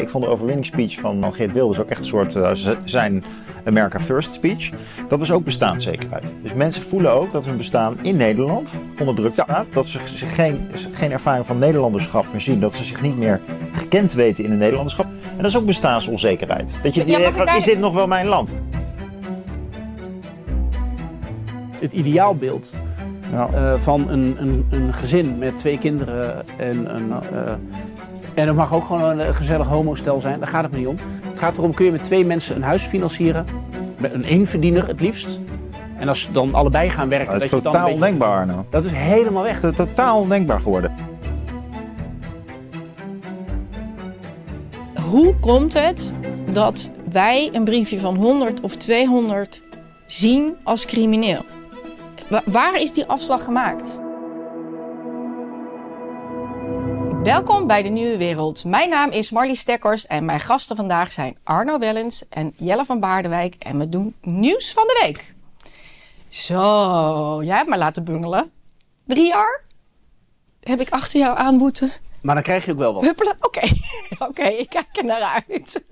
Ik vond de overwinningsspeech van Geert Wilders ook echt een soort uh, zijn America First speech. Dat was ook bestaanszekerheid. Dus mensen voelen ook dat hun bestaan in Nederland onder druk staat. Dat ze zich geen, geen ervaring van Nederlanderschap meer zien. Dat ze zich niet meer gekend weten in het Nederlanderschap. En dat is ook bestaansonzekerheid. Dat je die ja, van, is dit nog wel mijn land? Het ideaalbeeld ja. Uh, van een, een, een, gezin met twee kinderen en een, uh, en het mag ook gewoon een gezellig homostel zijn, daar gaat het me niet om. Het gaat erom, kun je met twee mensen een huis financieren? Met een eenverdiener het liefst. En als ze dan allebei gaan werken... Dat is dat totaal ondenkbaar, nou. Dat is helemaal weg. Dat is totaal ondenkbaar geworden. Hoe komt het dat wij een briefje van 100 of 200 zien als crimineel? Waar is die afslag gemaakt? Welkom bij de Nieuwe Wereld. Mijn naam is Marlie Stekkers en mijn gasten vandaag zijn Arno Wellens en Jelle van Baardewijk. En we doen nieuws van de week. Zo, jij hebt me laten bungelen. Drie jaar heb ik achter jou aan moeten. Maar dan krijg je ook wel wat. Huppelen? Oké, oké, ik kijk er naar uit.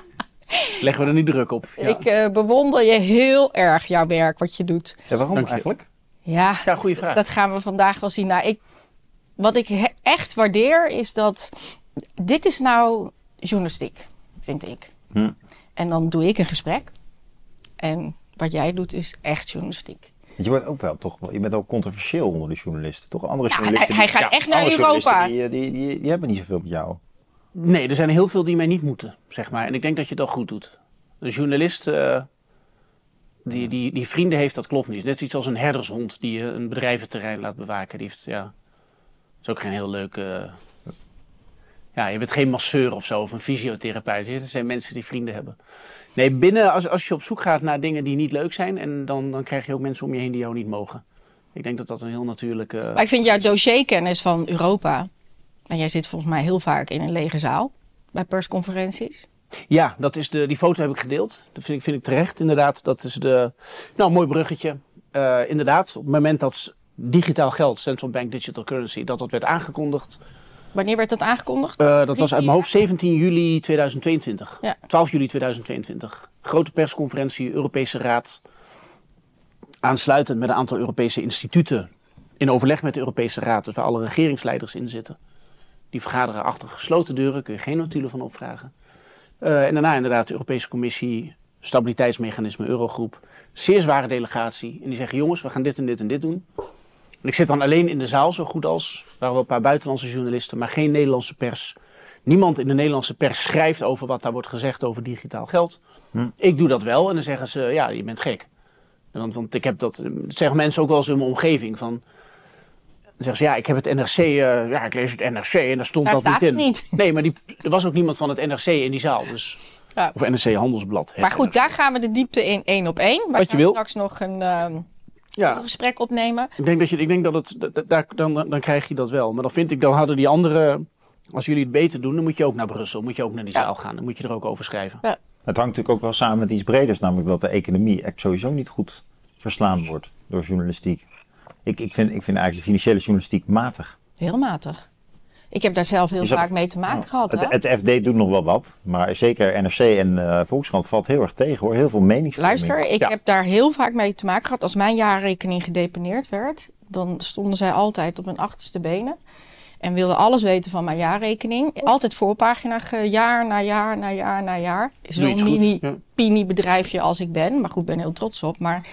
Leggen we er niet druk op. Ja. Ik uh, bewonder je heel erg, jouw werk, wat je doet. Ja, waarom eigenlijk? Ja, ja goede vraag. dat gaan we vandaag wel zien. Nou, ik wat ik echt waardeer is dat dit is nou journalistiek, vind ik. Hm. En dan doe ik een gesprek. En wat jij doet is echt journalistiek. Je wordt ook wel toch, je bent ook controversieel onder de journalisten, toch? Andere journalisten. Hij, hij gaat echt naar Europa. Die, die, die, die, hebben niet zoveel met jou. Nee, er zijn heel veel die mij niet moeten, zeg maar. En ik denk dat je het al goed doet. Een journalist uh, die, die, die vrienden heeft, dat klopt niet. Net iets als een herdershond die een bedrijventerrein laat bewaken. Die heeft, ja, is ook geen heel leuke. Ja, je bent geen masseur of zo, of een fysiotherapeut. Het zijn mensen die vrienden hebben. Nee, binnen, als, als je op zoek gaat naar dingen die niet leuk zijn, en dan, dan krijg je ook mensen om je heen die jou niet mogen. Ik denk dat dat een heel natuurlijke. Maar ik vind jouw dossierkennis van Europa. En jij zit volgens mij heel vaak in een lege zaal bij persconferenties. Ja, dat is de, die foto heb ik gedeeld. Dat vind ik, vind ik terecht, inderdaad. Dat is de. Nou, mooi bruggetje. Uh, inderdaad, op het moment dat digitaal geld, central bank digital currency, dat dat werd aangekondigd. Wanneer werd dat aangekondigd? Uh, dat was uit mijn hoofd 17 juli 2022. Ja. 12 juli 2022. Grote persconferentie, Europese Raad. Aansluitend met een aantal Europese instituten. In overleg met de Europese Raad, dus waar alle regeringsleiders in zitten. Die vergaderen achter gesloten deuren, kun je geen notulen van opvragen. Uh, en daarna inderdaad de Europese Commissie, Stabiliteitsmechanisme, Eurogroep. Zeer zware delegatie. En die zeggen, jongens, we gaan dit en dit en dit doen ik zit dan alleen in de zaal, zo goed als. Er waren wel een paar buitenlandse journalisten, maar geen Nederlandse pers. Niemand in de Nederlandse pers schrijft over wat daar wordt gezegd over digitaal geld. Hm. Ik doe dat wel en dan zeggen ze, ja, je bent gek. Want, want ik heb dat, zeggen mensen ook wel eens in mijn omgeving. Van, dan zeggen ze, ja, ik heb het NRC, uh, eh, ja, ik lees het NRC en daar stond dat niet in. Niet. Nee, maar die, er was ook niemand van het NRC in die zaal. Dus, ja. Of NRC Handelsblad. Maar goed, daar gaan we de diepte in één op één. Wat je wil. straks nog een... Uh, ja. een gesprek opnemen. Ik denk dat, je, ik denk dat het, daar, dan, dan krijg je dat wel. Maar dan vind ik, dan hadden die anderen, als jullie het beter doen, dan moet je ook naar Brussel, moet je ook naar die zaal gaan. Dan moet je er ook over schrijven. Ja. Het hangt natuurlijk ook wel samen met iets breders, namelijk dat de economie echt sowieso niet goed verslaan wordt door journalistiek. Ik, ik, vind, ik vind eigenlijk de financiële journalistiek matig. Heel matig. Ik heb daar zelf heel vaak mee te maken gehad. Het, het, FD doet nog wel wat, maar zeker NRC en uh, Volkskrant valt heel erg tegen hoor. Heel veel meningsvorming. Luister, ik heb daar heel vaak mee te maken gehad. Als mijn jaarrekening gedeponeerd werd, dan stonden zij altijd op hun achterste benen. En wilde alles weten van mijn jaarrekening. Altijd voorpagina, jaar na jaar na jaar na jaar. Zo'n mini pini bedrijfje als ik ben. Maar goed, ik ben heel trots op. Maar...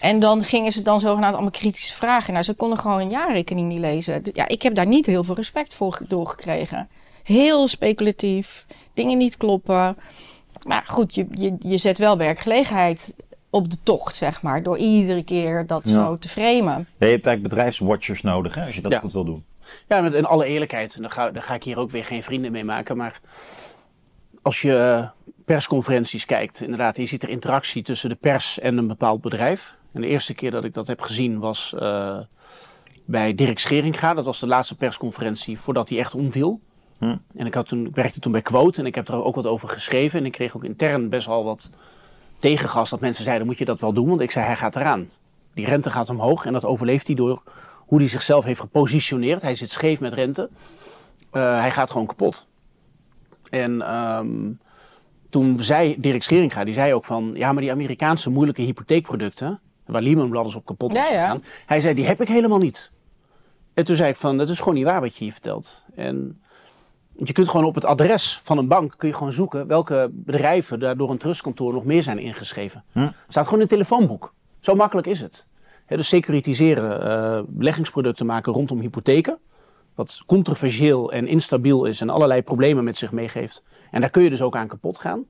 En dan gingen ze dan zogenaamd allemaal kritische vragen. Nou, ze konden gewoon een jaarrekening niet lezen. Ja, ik heb daar niet heel veel respect voor doorgekregen. Heel speculatief. Dingen niet kloppen. Maar goed, je, je, je zet wel werkgelegenheid op de tocht, zeg maar. Door iedere keer dat zo te framen. Ja, je hebt eigenlijk bedrijfswatchers nodig, hè, als je dat goed wil doen. Ja, met in alle eerlijkheid, en dan ga, dan ga ik hier ook weer geen vrienden mee maken, maar als je persconferenties kijkt, inderdaad, je ziet er interactie tussen de pers en een bepaald bedrijf. En de eerste keer dat ik dat heb gezien was uh, bij Dirk Scheringa. Dat was de laatste persconferentie voordat hij echt omviel. Hm. En ik, had toen, ik werkte toen bij Quote en ik heb er ook wat over geschreven. En ik kreeg ook intern best wel wat tegengas dat mensen zeiden, moet je dat wel doen? Want ik zei, hij gaat eraan. Die rente gaat omhoog en dat overleeft hij door hoe hij zichzelf heeft gepositioneerd. Hij zit scheef met rente. Uh, hij gaat gewoon kapot. En ehm, toen zei Dirk Scheringa, die zei ook van... ja, maar die Amerikaanse moeilijke hypotheekproducten... waar Lehman Brothers op kapot is gegaan... hij zei, die heb ik helemaal niet. En toen zei ik van, dat is gewoon niet waar wat je hier vertelt. En je kunt gewoon op het adres van een bank kun je gewoon zoeken welke bedrijven daar door een trustkantoor nog meer zijn ingeschreven. Hm? staat gewoon in het telefoonboek. Zo makkelijk is het. Dus securitiseren, uh, beleggingsproducten maken rondom hypotheken. Wat controversieel en instabiel is en allerlei problemen met zich meegeeft. En daar kun je dus ook aan kapot gaan.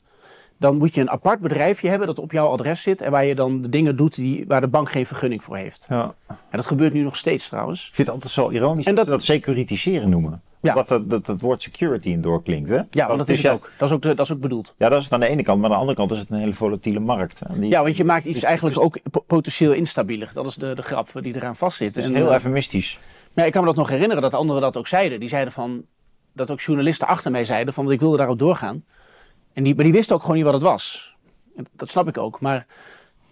Dan moet je een apart bedrijfje hebben dat op jouw adres zit en waar je dan de dingen doet die, waar de bank geen vergunning voor heeft. Ja. En dat gebeurt nu nog steeds trouwens. Ik vind het altijd zo ironisch en dat, dat securitiseren noemen. Ja. Wat dat, dat, dat woord security in doorklinkt. Hè? Ja, want dat is het ook. Dat is ook, dat is ook bedoeld. Ja, dat is het aan de ene kant. Maar aan de andere kant is het een hele volatiele markt. ja, want je maakt iets eigenlijk ook potentieel instabieler. Dat is de, de grap die eraan vastzit. Het is heel uh, eufemistisch. Ja, ik kan me dat nog herinneren dat anderen dat ook zeiden. Die zeiden van, dat ook journalisten achter mij zeiden van, ik wilde daarop doorgaan. En die, maar die wisten ook gewoon niet wat het was. En dat snap ik ook. Maar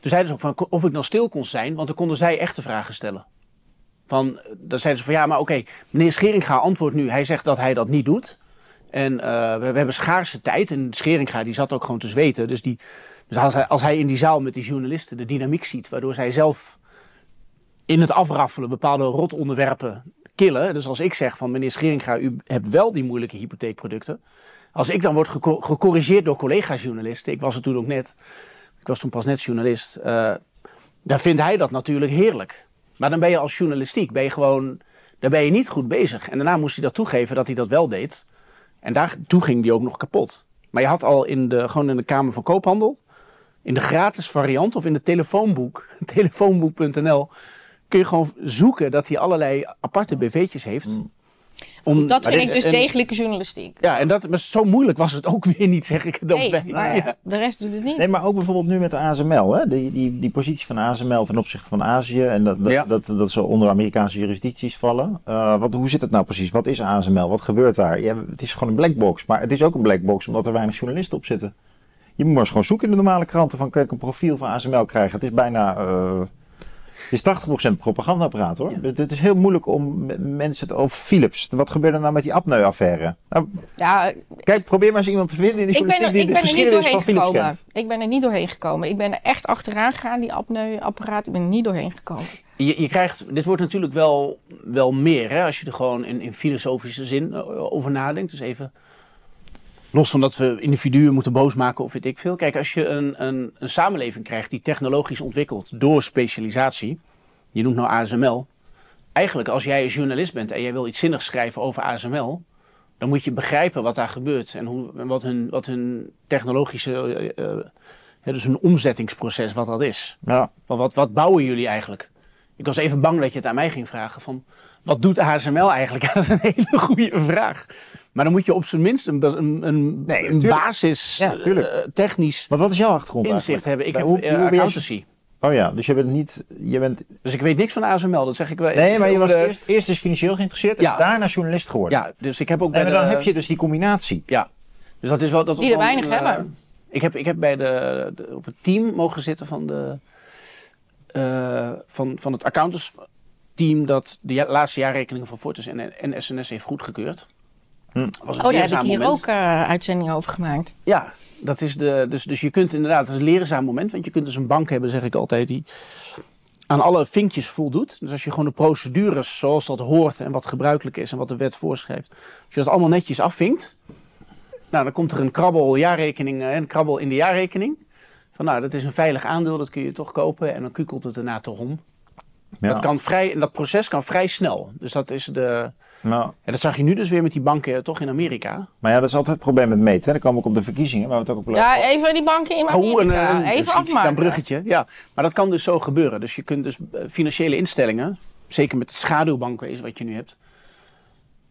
toen zeiden ze ook van, of ik nou stil kon zijn, want dan konden zij echte vragen stellen. Van, dan zeiden ze van ja, maar oké, meneer Scheringa antwoordt nu. Hij zegt dat hij dat niet doet. En uh, we, hebben schaarse tijd. En Scheringa die zat ook gewoon te zweten. Dus, die, dus als, hij, als hij in die zaal met die journalisten de dynamiek ziet, waardoor zij zelf in het afraffelen bepaalde rotonderwerpen killen. Dus als ik zeg van meneer Scheringa, u hebt wel die moeilijke hypotheekproducten. Als ik dan word gecorrigeerd door collega-journalisten, ik was het toen ook net, ik was toen pas net journalist, uh, dan vindt hij dat natuurlijk heerlijk. Maar dan ben je als journalistiek, ben je gewoon, daar ben je niet goed bezig. En daarna moest hij dat toegeven dat hij dat wel deed. En daar, toen ging die ook nog kapot. Maar je had al in de, gewoon in de Kamer van Koophandel, in de gratis variant of in de telefoonboek, telefoonboek.nl, kun je gewoon zoeken dat hij allerlei aparte BV'tjes heeft. Mm. Om, dat vind ik dus degelijke journalistiek. Ja, en dat, maar zo moeilijk was het ook weer niet, zeg ik dan nee, bij. ja, de rest doet het niet. Nee, maar ook bijvoorbeeld nu met de ASML. Hè? Die, die, die positie van ASML ten opzichte van Azië. En dat, dat, dat, dat, ze onder Amerikaanse jurisdicties vallen. Uh, wat, hoe zit het nou precies? Wat is ASML? Wat gebeurt daar? Ja, het is gewoon een blackbox. Maar het is ook een blackbox omdat er weinig journalisten op zitten. Je moet maar eens gewoon zoeken in de normale kranten van kijk een profiel van ASML krijgen. Het is bijna... Uh, het is 80% propagandapraat hoor. Ja. Het is heel moeilijk om mensen te, over Philips. Wat gebeurde nou met die apneu-affaire? Nou, ja, kijk, probeer maar eens iemand te vinden in die journalistiek die de geschiedenis van Philips gekomen. kent. Ik ben er niet doorheen gekomen. Ik ben er echt achteraan gegaan, die apneu-apparaat. Ik ben er niet doorheen gekomen. Je, je, krijgt, dit wordt natuurlijk wel, wel meer hè, als je er gewoon in, in filosofische zin eh, over nadenkt. Dus even Los van dat we individuen moeten boos maken of weet ik veel. Kijk, als je een, een, een samenleving krijgt die technologisch ontwikkelt door specialisatie. Je noemt nou ASML. Eigenlijk als jij een journalist bent en jij wil iets zinnigs schrijven over ASML. Dan moet je begrijpen wat daar gebeurt. En hoe, wat, hun, wat hun technologische... Uh, dus een omzettingsproces wat dat is. Ja. Wat, wat bouwen jullie eigenlijk? Ik was even bang dat je het aan mij ging vragen van... Wat doet ASML eigenlijk? Dat is een hele goede vraag. Maar dan moet je op zijn minst een, een, een, een basis ja, uh, technisch Maar wat is jouw achtergrond inzicht hebben. Ik heb hoe, uh, accountancy. Oh ja, dus je bent niet... Je bent... Dus ik weet niks van ASML, dat zeg ik wel. Nee, maar je was eerst, eerst dus financieel geïnteresseerd ja. en daarna journalist geworden. Ja, dus ik heb ook bij En dan heb je dus die combinatie. Ja. Dus dat is wel... Dat Die er weinig hebben. Ik heb, ik heb bij de, de, op het team mogen zitten van, de, uh, van, van het accountants team dat de laatste jaarrekeningen van Fortis en, en SNS heeft goedgekeurd. Hm. Oh, daar heb ik hier ook uh, uitzendingen over gemaakt. Ja, dat is de, dus, dus je kunt inderdaad, het is een leerzaam moment. Want je kunt dus een bank hebben, zeg ik altijd, die aan alle vinkjes voldoet. Dus als je gewoon de procedures zoals dat hoort en wat gebruikelijk is en wat de wet voorschrijft. Als je dat allemaal netjes afvinkt, nou, dan komt er een krabbel jaarrekening, eh, een krabbel in de jaarrekening. Van nou, dat is een veilig aandeel, dat kun je toch kopen. En dan kukelt het erna toch om. Dat, kan vrij, dat proces kan vrij snel. Dus dat is de. Nou. En dat zag je nu dus weer met die banken toch in Amerika. Maar ja, dat is altijd het probleem met meten. Dan komen we ook op de verkiezingen, waar we het ook op Ja, even die banken in Amerika. Oh, een, even afmaken. Een bruggetje, ja. Maar dat kan dus zo gebeuren. Dus je kunt dus eh, financiële instellingen, zeker met het schaduwbankwezen wat je nu hebt.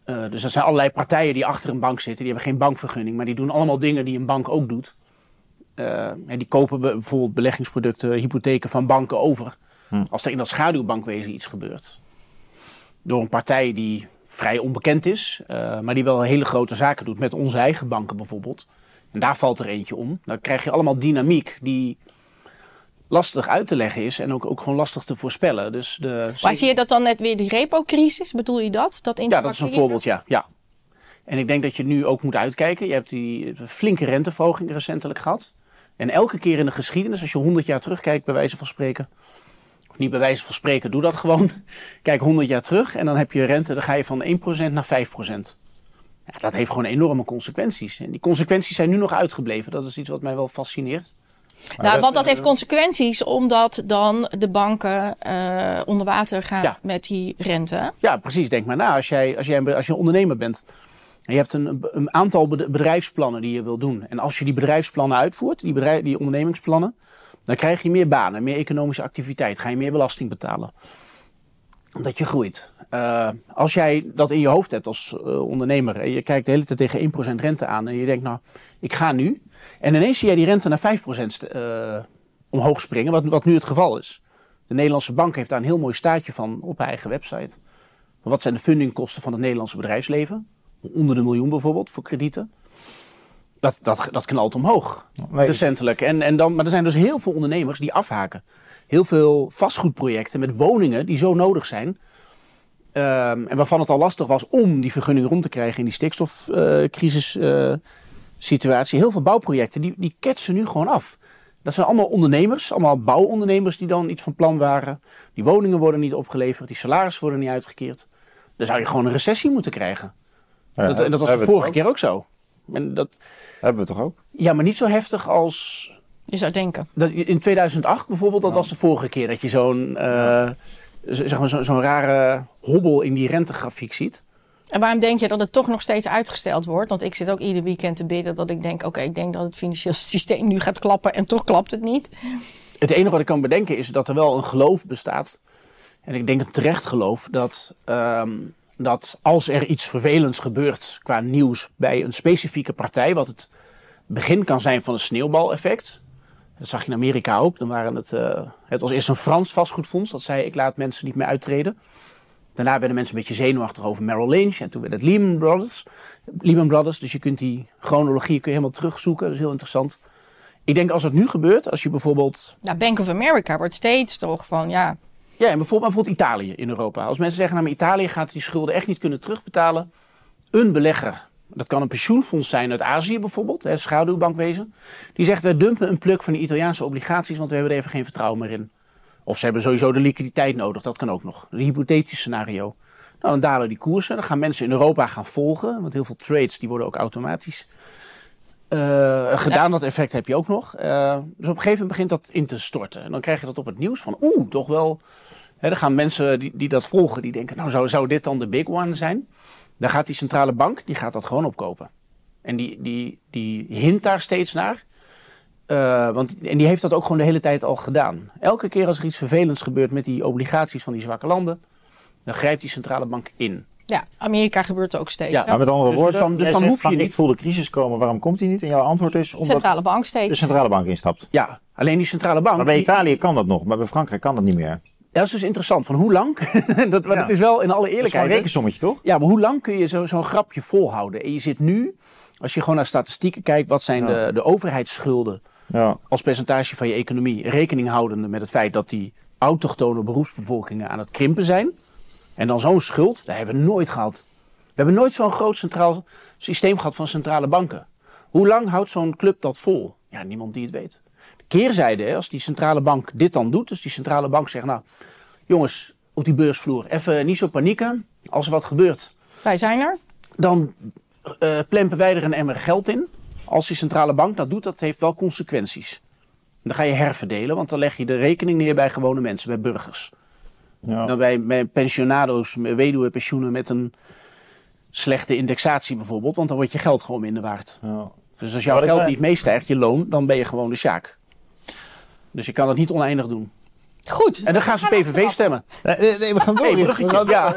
Uh, dus er zijn allerlei partijen die achter een bank zitten. Die hebben geen bankvergunning, maar die doen allemaal dingen die een bank ook doet. Uh, die kopen bijvoorbeeld beleggingsproducten, hypotheken van banken over. Hm. Als er in dat schaduwbankwezen iets gebeurt. Door een partij die vrij onbekend is, uh, maar die wel hele grote zaken doet met onze eigen banken bijvoorbeeld. En daar valt er eentje om. Dan krijg je allemaal dynamiek die lastig uit te leggen is en ook, ook gewoon lastig te voorspellen. Dus de, maar zie je dat dan net weer die repo-crisis? Bedoel je dat? dat ja, dat is een voorbeeld, ja. ja. En ik denk dat je nu ook moet uitkijken. Je hebt die flinke renteverhoging recentelijk gehad. En elke keer in de geschiedenis, als je 100 jaar terugkijkt, bij wijze van spreken. Niet bij wijze van spreken, doe dat gewoon. Kijk 100 jaar terug en dan heb je rente, dan ga je van 1% naar 5%. Ja, dat heeft gewoon enorme consequenties. En die consequenties zijn nu nog uitgebleven. Dat is iets wat mij wel fascineert. Nou, want dat heeft consequenties omdat dan de banken uh, onder water gaan met die rente. Ja, precies. Denk maar na. Als jij, als jij, als je ondernemer bent en je hebt een, een aantal bedrijfsplannen die je wil doen. En als je die bedrijfsplannen uitvoert, die, bedrijf, die ondernemingsplannen, dan krijg je meer banen, meer economische activiteit. Ga je meer belasting betalen. Omdat je groeit. Uh, als jij dat in je hoofd hebt als uh, ondernemer en je kijkt de hele tijd tegen 1% rente aan en je denkt, nou, ik ga nu. En ineens zie jij die rente naar 5% uh, omhoog springen, wat, wat nu het geval is. De Nederlandse bank heeft daar een heel mooi staatje van op haar eigen website. Wat zijn de fundingkosten van het Nederlandse bedrijfsleven? Onder de miljoen bijvoorbeeld voor kredieten. Dat, dat, dat knalt omhoog, nee. recentelijk. En, en dan, maar er zijn dus heel veel ondernemers die afhaken. Heel veel vastgoedprojecten met woningen die zo nodig zijn. Um, en waarvan het al lastig was om die vergunning rond te krijgen in die stikstofcrisis uh, uh, situatie. Heel veel bouwprojecten, die, die ketsen nu gewoon af. Dat zijn allemaal ondernemers, allemaal bouwondernemers die dan iets van plan waren. Die woningen worden niet opgeleverd, die salarissen worden niet uitgekeerd. Dan zou je gewoon een recessie moeten krijgen. Ja, dat, en dat was de vorige keer ook zo. En dat, hebben we toch ook? Ja, maar niet zo heftig als... Je zou denken. Dat, in 2008 bijvoorbeeld, dat was de vorige keer dat je zo'n uh, zeg maar, zo'n rare hobbel in die rentegrafiek ziet. En waarom denk je dat het toch nog steeds uitgesteld wordt? Want ik zit ook ieder weekend te bidden dat ik denk... oké, ik denk dat het financieel systeem nu gaat klappen en toch klapt het niet. Het enige wat ik kan bedenken is dat er wel een geloof bestaat... en ik denk een terecht geloof dat... Um, dat als er iets vervelends gebeurt qua nieuws bij een specifieke partij, wat het begin kan zijn van een sneeuwbaleffect. Dat zag je in Amerika ook. Dan waren het, uh, het was eerst een Frans vastgoedfonds dat zei: ik laat mensen niet meer uittreden. Daarna werden mensen een beetje zenuwachtig over Merrill Lynch. En toen werd het Lehman Brothers. Lehman Brothers. Dus je kunt die chronologie kun je helemaal terugzoeken. Dat is heel interessant. Ik denk als het nu gebeurt, als je bijvoorbeeld. Nou, Bank of America wordt steeds toch van ja. Ja, en bijvoorbeeld, bijvoorbeeld Italië in Europa. Als mensen zeggen, nou, maar Italië gaat die schulden echt niet kunnen terugbetalen. Een belegger, dat kan een pensioenfonds zijn uit Azië bijvoorbeeld, hè, schaduwbankwezen. Die zegt, we dumpen een pluk van die Italiaanse obligaties, want we hebben er even geen vertrouwen meer in. Of ze hebben sowieso de liquiditeit nodig, dat kan ook nog. Een hypothetisch scenario. Nou, dan dalen die koersen. Dan gaan mensen in Europa gaan volgen. Want heel veel trades die worden ook automatisch uh, gedaan. Dat effect heb je ook nog. Uh, dus op een gegeven moment begint dat in te storten. En dan krijg je dat op het nieuws van oeh, toch wel dan gaan mensen die, die dat volgen, die denken, nou zou, zou dit dan de big one zijn? Dan gaat die centrale bank, die gaat dat gewoon opkopen. En die, die, die hint daar steeds naar. Uh, want, en die heeft dat ook gewoon de hele tijd al gedaan. Elke keer als er iets vervelends gebeurt met die obligaties van die zwakke landen, dan grijpt die centrale bank in. Ja, Amerika gebeurt ook steeds. Ja, maar met andere dus, woorden, dus dan, dus dan hoef je niet... Ik voel de crisis komen, waarom komt die niet? En jouw antwoord is omdat centrale bank steeds. de centrale bank instapt. Ja, alleen die centrale bank... Maar bij Italië kan dat nog, maar bij Frankrijk kan dat niet meer dat is dus interessant. Van hoe lang? dat, ja. Het is wel in alle eerlijkheid. Dat is een rekensommetje, toch? Ja, maar hoe lang kun je zo'n grapje volhouden? En je zit nu, als je gewoon naar statistieken kijkt, wat zijn de, de overheidsschulden ja. als percentage van je economie? Rekening houdende met het feit dat die autochtone beroepsbevolkingen aan het krimpen zijn. En dan zo'n schuld, dat hebben we nooit gehad. We hebben nooit zo'n groot centraal systeem gehad van centrale banken. Hoe lang houdt zo'n club dat vol? Ja, niemand die het weet keerzijde, als die centrale bank dit dan doet, dus die centrale bank zegt, nou jongens, op die beursvloer, even niet zo panieken. Als er wat gebeurt. Wij zijn er. Dan uh, plempen wij er een emmer geld in. Als die centrale bank dat doet, dat heeft wel consequenties. Dan ga je herverdelen, want dan leg je de rekening neer bij gewone mensen, bij burgers. Ja. Dan bij, bij pensionado's, weduwepensioenen met een slechte indexatie bijvoorbeeld, want dan wordt je geld gewoon minder waard. Ja. Dus als jouw geld niet meestijgt, je loon, dan ben je gewoon de sjaak. Dus je kan het niet oneindig doen. Goed. En dan gaan ze PVV stemmen. Nee, nee, we gaan door. Hey, we gaan, ja.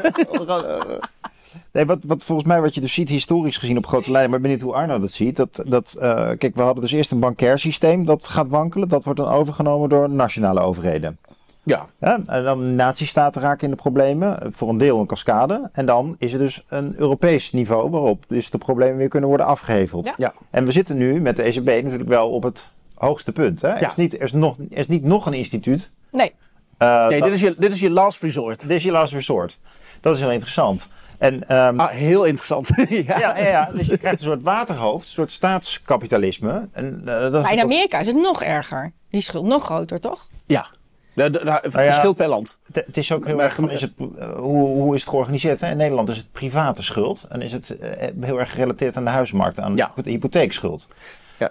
Eh, nee, wat, wat volgens mij wat je dus ziet historisch gezien op grote lijnen, maar ik ben benieuwd hoe Arno dat ziet. Dat, dat, uh, kijk, we hadden dus eerst een bankair systeem dat gaat wankelen. Dat wordt dan overgenomen door nationale overheden. Ja. ja. En dan nazistaten raken in de problemen. Voor een deel een cascade. En dan is er dus een Europees niveau waarop dus de problemen weer kunnen worden afgeheveld. Ja. ja. En we zitten nu met de ECB natuurlijk wel op het hoogste punt. Hè? Er, is niet, er, is nog, er is niet nog een instituut. Nee. Uh, nee, dit, is je, dit is je last resort. Dit is je last resort. Dat is heel interessant. En, um, ah, heel interessant. ja, ja, ja, dus je krijgt een soort waterhoofd, een soort staatskapitalisme. En, uh, dat maar in Amerika is het nog erger. Die schuld nog groter, toch? Ja, de, de, nou, verschilt per land. Het is ook heel erg is het, uh, hoe, hoe is het georganiseerd? Hè? In Nederland is het private schuld. En is het uh, heel erg gerelateerd aan de huizenmarkt, aan ja. de hypotheekschuld.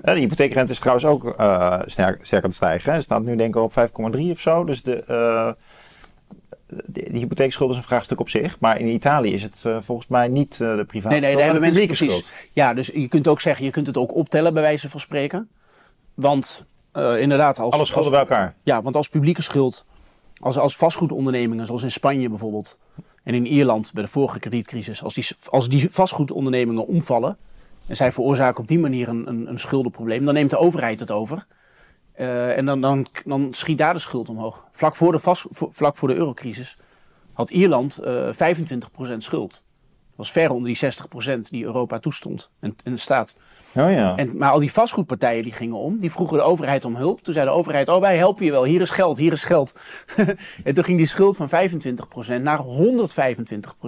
Ja. de hypotheekrente is trouwens ook uh, sterk, sterk aan het stijgen. Het staat nu denk ik op 5,3 of zo. Dus de, de, de, hypotheekschuld is een vraagstuk op zich. Maar in Italië is het uh, volgens mij niet de private Nee, nee, daar hebben mensen precies. Schuld. Ja, dus je kunt ook zeggen, je kunt het ook optellen bij wijze van spreken. Want inderdaad, als... Alle schulden bij elkaar. Ja, want als publieke schuld, als, als vastgoedondernemingen, zoals in Spanje bijvoorbeeld... en in Ierland bij de vorige kredietcrisis, als die, als die vastgoedondernemingen omvallen... en zij veroorzaken op die manier een, een, een schuldenprobleem, dan neemt de overheid het over... Uh, en dan, dan, dan schiet daar de schuld omhoog. Vlak voor de, vast, vlak voor de eurocrisis had Ierland uh, eh, 25% schuld. Dat was ver onder die 60% die Europa toestond en, en de staat. Oh ja. En, maar al die vastgoedpartijen die gingen om, die vroegen de overheid om hulp. Toen zei de overheid, oh wij helpen je wel, hier is geld, hier is geld. en toen ging die schuld van 25% naar 125%.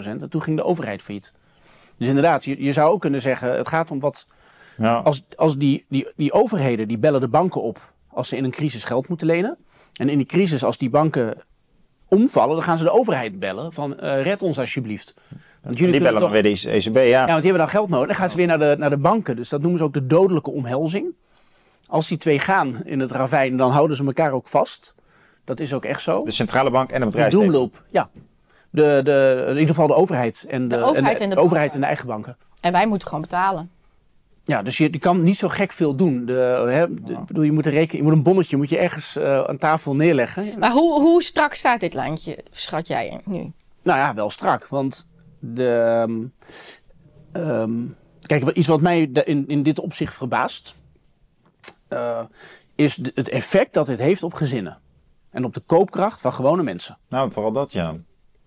En toen ging de overheid failliet. Dus inderdaad, je, je zou ook kunnen zeggen, het gaat om wat... Ja. Als, als die, die, die overheden, die bellen de banken op als ze in een crisis geld moeten lenen. En in die crisis, als die banken omvallen, dan gaan ze de overheid bellen van uh, red ons alsjeblieft. Want jullie die bellen toch... dan weer de ECB, ja. Ja, want die hebben dan geld nodig. Dan gaan ze weer naar de, naar de banken. Dus dat noemen ze ook de dodelijke omhelzing. Als die twee gaan in het ravijn, dan houden ze elkaar ook vast. Dat is ook echt zo. De centrale bank en de bedrijf. De doemloop, ja. De, de, in ieder geval de overheid en de, de overheid en de, overheid en de eigen banken. En wij moeten gewoon betalen. Ja, dus je, je kan niet zo gek veel doen. De, hè, bedoel, je, moet een reken, je moet een bonnetje moet je ergens uh, aan tafel neerleggen. Maar hoe, hoe strak staat dit landje, schat jij nu? Nou ja, wel strak. Want de, um, kijk, iets wat mij in, in dit opzicht verbaast... Uh, is het effect dat dit heeft op gezinnen. En op de koopkracht van gewone mensen. Nou, vooral dat, ja.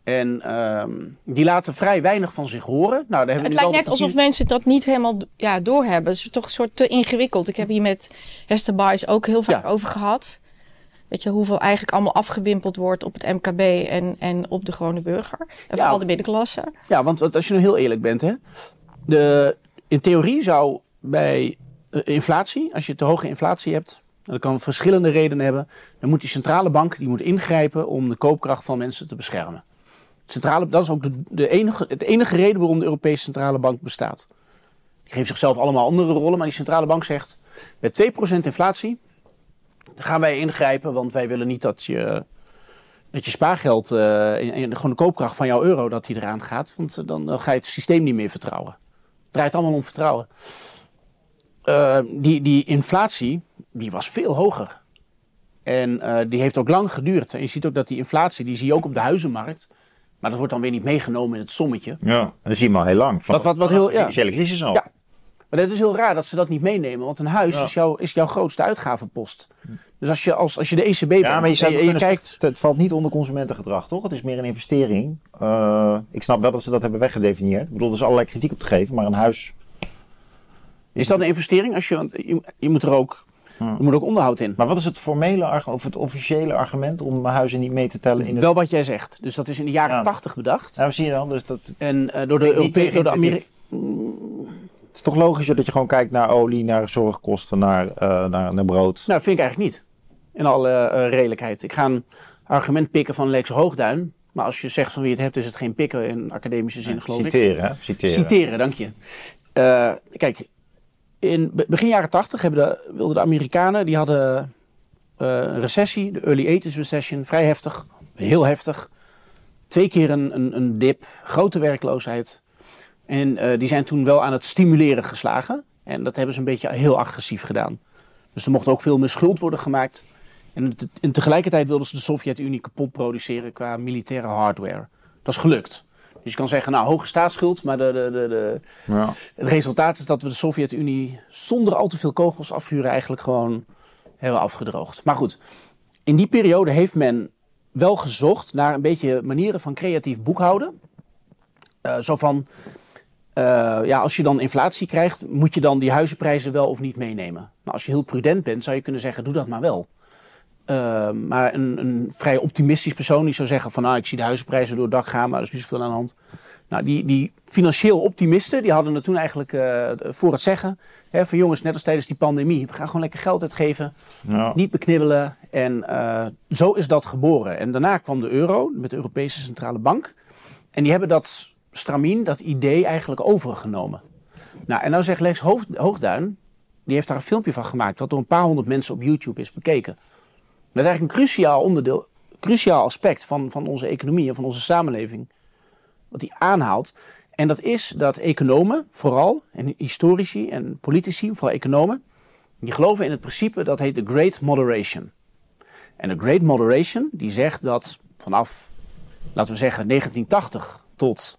En um, die laten vrij weinig van zich horen. Nou, het lijkt net alsof mensen dat niet helemaal ja, doorhebben. Het is toch een soort te ingewikkeld. Ik heb hier met Hester Baes ook heel vaak over gehad. Weet je, hoeveel eigenlijk allemaal afgewimpeld wordt op het MKB en, en op de gewone burger. En vooral de middenklasse. Ja, want als je nu heel eerlijk bent, hè. De, in theorie zou bij uh, inflatie, als je te hoge inflatie hebt, dat kan verschillende redenen hebben. Dan moet die centrale bank die moet ingrijpen om de koopkracht van mensen te beschermen. Centrale, dat is ook de, enige, enige reden waarom de Europese Centrale Bank bestaat. Die geeft zichzelf allemaal andere rollen, maar die centrale bank zegt: met 2% inflatie gaan wij ingrijpen, want wij willen niet dat je, dat je spaargeld, en, gewoon de koopkracht van jouw euro, dat die eraan gaat. Want dan, dan ga je het systeem niet meer vertrouwen. Het draait allemaal om vertrouwen. Uh, die, die inflatie, die was veel hoger. En die heeft ook lang geduurd. En je ziet ook dat die inflatie, die zie je ook op de huizenmarkt. Maar dat wordt dan weer niet meegenomen in het sommetje. Ja, dat zie je maar heel lang. Van, wat, wat, wat heel, ja. financiële crisis al. Ja. Maar het is heel raar dat ze dat niet meenemen. Want een huis is, jouw, is jouw grootste uitgavenpost. Dus als je, als, als je de ECB bent ja, maar je, kijkt... Het valt niet onder consumentengedrag, toch? Het is meer een investering. Uh, ik snap wel dat ze dat hebben weggedefinieerd. Ik bedoel, er is allerlei kritiek op te geven. Maar een huis... Is dat een investering? Als je, je, je moet er ook er moet ook onderhoud in. Maar wat is het formele of het officiële argument om huizen niet mee te tellen? In het... Wel wat jij zegt. Dus dat is in de jaren tachtig bedacht. Ja, zie je dan. Dus dat... En uh, door de Europese, door de Amerikaanse... Het is toch logischer dat je gewoon kijkt naar olie, naar zorgkosten, naar, uh, naar, naar brood? Nou, vind ik eigenlijk niet. In alle uh, redelijkheid. Ik ga een argument pikken van Lex Hoogduin. Maar als je zegt van wie het hebt, is het geen pikken in academische zin, geloof citeren, ik. Citeren, Citeren, dank je. Uh, kijk, in begin jaren 80 hebben de, wilden de Amerikanen, die hadden uh, een recessie, de early 80s recession, vrij heftig, heel heftig. Twee keer een, een, een dip, grote werkloosheid. En uh, die zijn toen wel aan het stimuleren geslagen. En dat hebben ze een beetje heel agressief gedaan. Dus er mocht ook veel meer schuld worden gemaakt. En, en tegelijkertijd wilden ze de Sovjet-Unie kapot produceren qua militaire hardware. Dat is gelukt. Dus je kan zeggen, nou, hoge staatsschuld, maar de, de, de, de ja. het resultaat is dat we de Sovjet-Unie zonder al te veel kogels afvuren eigenlijk gewoon hebben afgedroogd. Maar goed, in die periode heeft men wel gezocht naar een beetje manieren van creatief boekhouden. Uh, zo van, uh, ja, als je dan inflatie krijgt, moet je dan die huizenprijzen wel of niet meenemen. Nou, als je heel prudent bent, zou je kunnen zeggen, doe dat maar wel. Uh, maar een, een, vrij optimistisch persoon die zou zeggen van nou, ik zie de huizenprijzen door het dak gaan, maar er is niet zoveel aan de hand. Nou, die, die financieel optimisten, die hadden het toen eigenlijk uh, voor het zeggen. Hè, van jongens, net als tijdens die pandemie, we gaan gewoon lekker geld uitgeven. Ja. Niet beknibbelen. En uh, zo is dat geboren. En daarna kwam de euro met de Europese Centrale Bank. En die hebben dat stramien, dat idee eigenlijk overgenomen. Nou, en nou zegt Lex Hoogduin, die heeft daar een filmpje van gemaakt, wat door een paar honderd mensen op YouTube is bekeken. Dat is eigenlijk een cruciaal onderdeel, cruciaal aspect van, van onze economie en van onze samenleving. Wat hij aanhaalt. En dat is dat economen, vooral, en historici en politici, vooral economen, die geloven in het principe dat heet de Great Moderation. En de Great Moderation, die zegt dat vanaf, laten we zeggen, 1980 tot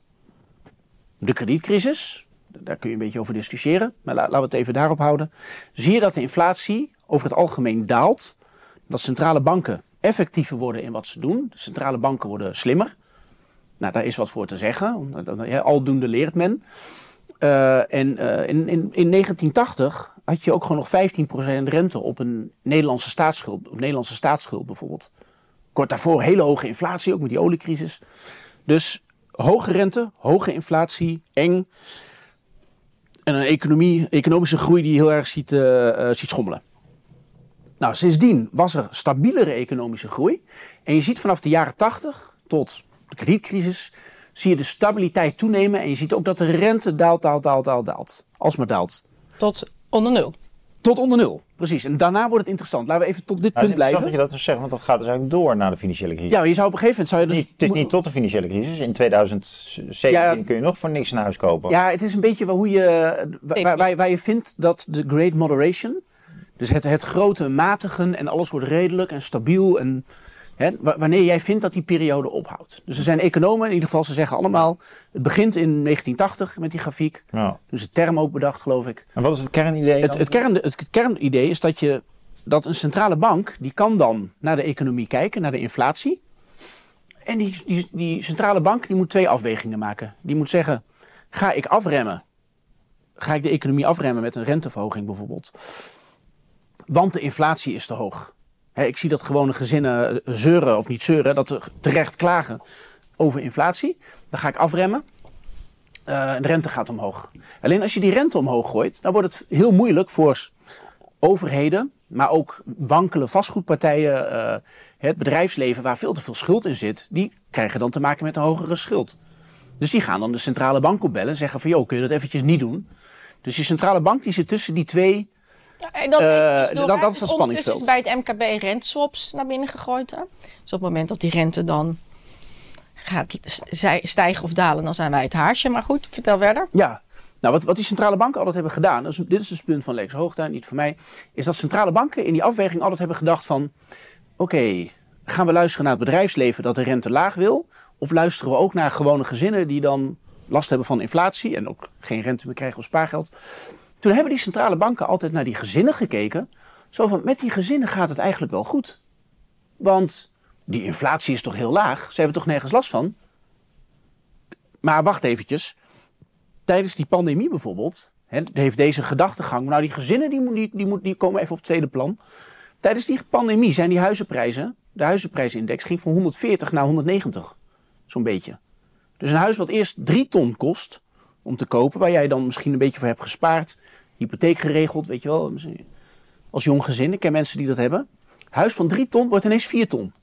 de kredietcrisis, daar kun je een beetje over discussiëren, maar laten we het even daarop houden, zie je dat de inflatie over het algemeen daalt, dat centrale banken effectiever worden in wat ze doen, centrale banken worden slimmer. Nou, daar is wat voor te zeggen, aldoende leert men. Uh, en uh, in, in, in 1980 had je ook gewoon nog 15% rente op een Nederlandse staatsschuld, op Nederlandse staatsschuld bijvoorbeeld. Kort daarvoor hele hoge inflatie, ook met die oliecrisis. Dus hoge rente, hoge inflatie, eng. En een economie, economische groei die heel erg ziet, uh, ziet schommelen. Nou, sindsdien was er stabielere economische groei. En je ziet vanaf de jaren 80 tot de kredietcrisis, zie je de stabiliteit toenemen. En je ziet ook dat de rente daalt, daalt, daalt, daalt, daalt. Alsmaar daalt. Tot onder nul. Tot onder nul, precies. En daarna wordt het interessant. Laten we even tot dit punt blijven. dat je dat dus zegt, want dat gaat dus eigenlijk door naar de financiële crisis. Ja, je zou op een gegeven moment... Zou je dus... het is niet tot de financiële crisis. In 2017 kun je nog voor niks een huis kopen. Ja, het is een beetje hoe je, waar, waar, waar je vindt dat de Great Moderation... Dus het, het grote matigen en alles wordt redelijk en stabiel en wanneer jij vindt dat die periode ophoudt. Dus er zijn economen, in ieder geval, ze zeggen allemaal... het begint in 1980 met die grafiek. Ja. Dus de term ook bedacht, geloof ik. En wat is het kernidee het, het, kern, het, kernidee is dat, je, dat een centrale bank... die kan dan naar de economie kijken, naar de inflatie. En die, die, die centrale bank die moet twee afwegingen maken. Die moet zeggen, ga ik afremmen? Ga ik de economie afremmen met een renteverhoging bijvoorbeeld? Want de inflatie is te hoog ik zie dat gewone gezinnen eh, zeuren, of niet zeuren, dat ze terecht klagen over inflatie. Dan ga ik afremmen. Uh, de rente gaat omhoog. Alleen als je die rente omhoog gooit, dan wordt het heel moeilijk voor overheden, maar ook wankele vastgoedpartijen, uh, het bedrijfsleven waar veel te veel schuld in zit, die krijgen dan te maken met een hogere schuld. Dus die gaan dan de centrale bank opbellen en zeggen van, joh, kun je dat eventjes niet doen? Dus die centrale bank die zit tussen die twee en dat, uh, dus dat, dat is een spanningsveld. is bij het MKB renteswaps naar binnen gegooid. Hè? Dus op het moment dat die rente dan gaat stijgen of dalen, dan zijn wij het haarsje. Maar goed, vertel verder. Ja, nou, wat, wat die centrale banken altijd hebben gedaan, dus dit is dus het punt van Lex Hoogtuin, niet voor mij, is dat centrale banken in die afweging altijd hebben gedacht van, oké, gaan we luisteren naar het bedrijfsleven dat de rente laag wil? Of luisteren we ook naar gewone gezinnen die dan last hebben van inflatie en ook geen rente meer krijgen op spaargeld? Toen hebben die centrale banken altijd naar die gezinnen gekeken. Zo van, met die gezinnen gaat het eigenlijk wel goed. Want die inflatie is toch heel laag? Ze hebben toch nergens last van? Maar wacht eventjes. Tijdens die pandemie bijvoorbeeld, heeft deze gedachtegang... Nou, die gezinnen die, die, die, die komen even op het tweede plan. Tijdens die pandemie zijn die huizenprijzen... De huizenprijsindex ging van 140 naar 190. Zo'n beetje. Dus een huis wat eerst 3 ton kost om te kopen... waar jij dan misschien een beetje voor hebt gespaard hypotheek geregeld, weet je wel. Als jong gezin, ik ken mensen die dat hebben. Huis van 3 ton wordt ineens 4 ton.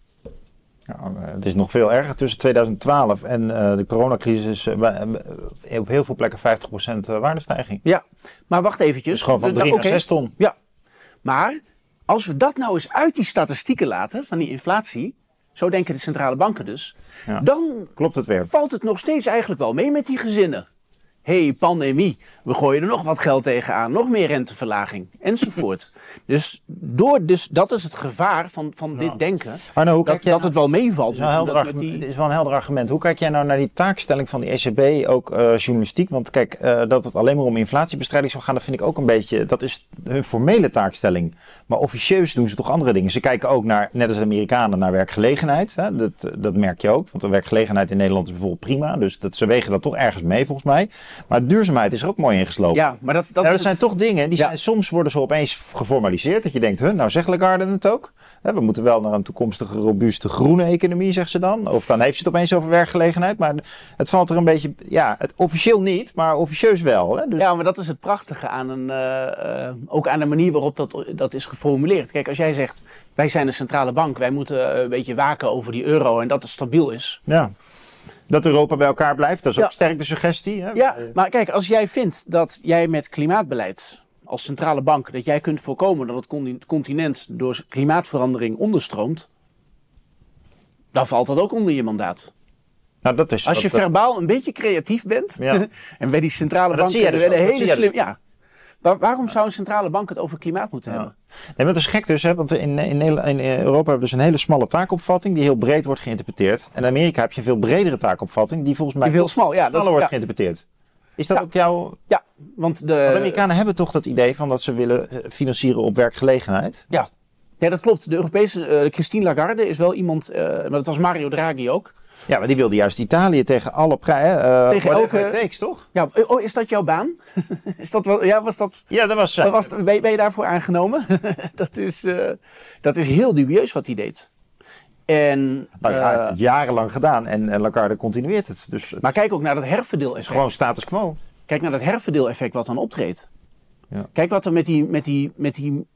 Ja, eh, het is nog veel erger tussen 2012 en uh, de coronacrisis. Uh, op heel veel plekken 50% waardestijging. Ja, maar wacht eventjes. Dus gewoon van 3 naar 6 ton. Ja, maar als we dat nou eens uit die statistieken laten, van die inflatie. Zo denken de centrale banken dus. Ja, dan klopt het weer. valt het nog steeds eigenlijk wel mee met die gezinnen hey, pandemie, we gooien er nog wat geld tegenaan, nog meer renteverlaging, enzovoort. dus, door, dus dat is het gevaar van, van dit denken, Arno, hoe dat, dat het wel meevalt. Het is, is wel een helder argument. Hoe kijk jij nou naar die taakstelling van die ECB, ook uh, journalistiek? Want kijk, uh, dat het alleen maar om inflatiebestrijding zou gaan, dat vind ik ook een beetje, dat is hun formele taakstelling. Maar officieus doen ze toch andere dingen. Ze kijken ook naar, net als de Amerikanen, naar werkgelegenheid. Hè? Dat, dat merk je ook, want de werkgelegenheid in Nederland is bijvoorbeeld prima. Dus dat, ze wegen dat toch ergens mee, volgens mij. Maar duurzaamheid is er ook mooi ingeslopen. Ja, maar dat, dat, nou, dat zijn toch dingen, die zijn, soms worden ze opeens geformaliseerd. Dat je denkt, huh, nou zegt Lagarde het ook. we moeten wel naar een toekomstige robuuste groene economie, zegt ze dan. Of dan heeft ze het opeens over werkgelegenheid. Maar het valt er een beetje, ja, het, officieel niet, maar officieus wel. Hè? Dus... Ja, maar dat is het prachtige aan een, uh, ook aan de manier waarop dat, dat is geformuleerd. Kijk, als jij zegt, wij zijn een centrale bank, wij moeten een beetje waken over die euro en dat het stabiel is. Ja. Dat Europa bij elkaar blijft, dat is ook sterk de suggestie. Hè? Ja, maar kijk, als jij vindt dat jij met klimaatbeleid als centrale bank, dat jij kunt voorkomen dat het continent door klimaatverandering onderstroomt, dan valt dat ook onder je mandaat. Nou, dat is, als je verbaal een beetje creatief bent, ja. en bij die centrale bank dus hele slim. Dus. Waarom zou een centrale bank het over klimaat moeten hebben? Nee, maar dat is gek dus, hè? want in, in, in, Europa hebben we dus een hele smalle taakopvatting die heel breed wordt geïnterpreteerd. En in Amerika heb je een veel bredere taakopvatting die volgens mij die veel smal, ja, dat wordt geïnterpreteerd. Is dat ook jouw... Ja, want de... Want Amerikanen hebben toch dat idee van dat ze willen eh, financieren op werkgelegenheid? Ja, ja dat klopt. De Europese uh, Christine Lagarde is wel iemand, uh, maar dat was Mario Draghi ook. Ja, maar die wilde juist Italië tegen alle prijzen. Uh, tegen elke. Takes, toch? Ja, oh, is dat jouw baan? is dat wel, ja, was dat. Ja, dat was. Uh, was, ben, ben, je daarvoor aangenomen? dat, is, uh, dat is heel dubieus wat hij deed. En, nou, hij heeft het jarenlang gedaan en, en Lagarde continueert het. Dus maar kijk ook naar dat herverdeeleffect. Gewoon status quo. Kijk naar dat herverdeeleffect wat dan optreedt. Ja. Kijk wat er met die, met die, met die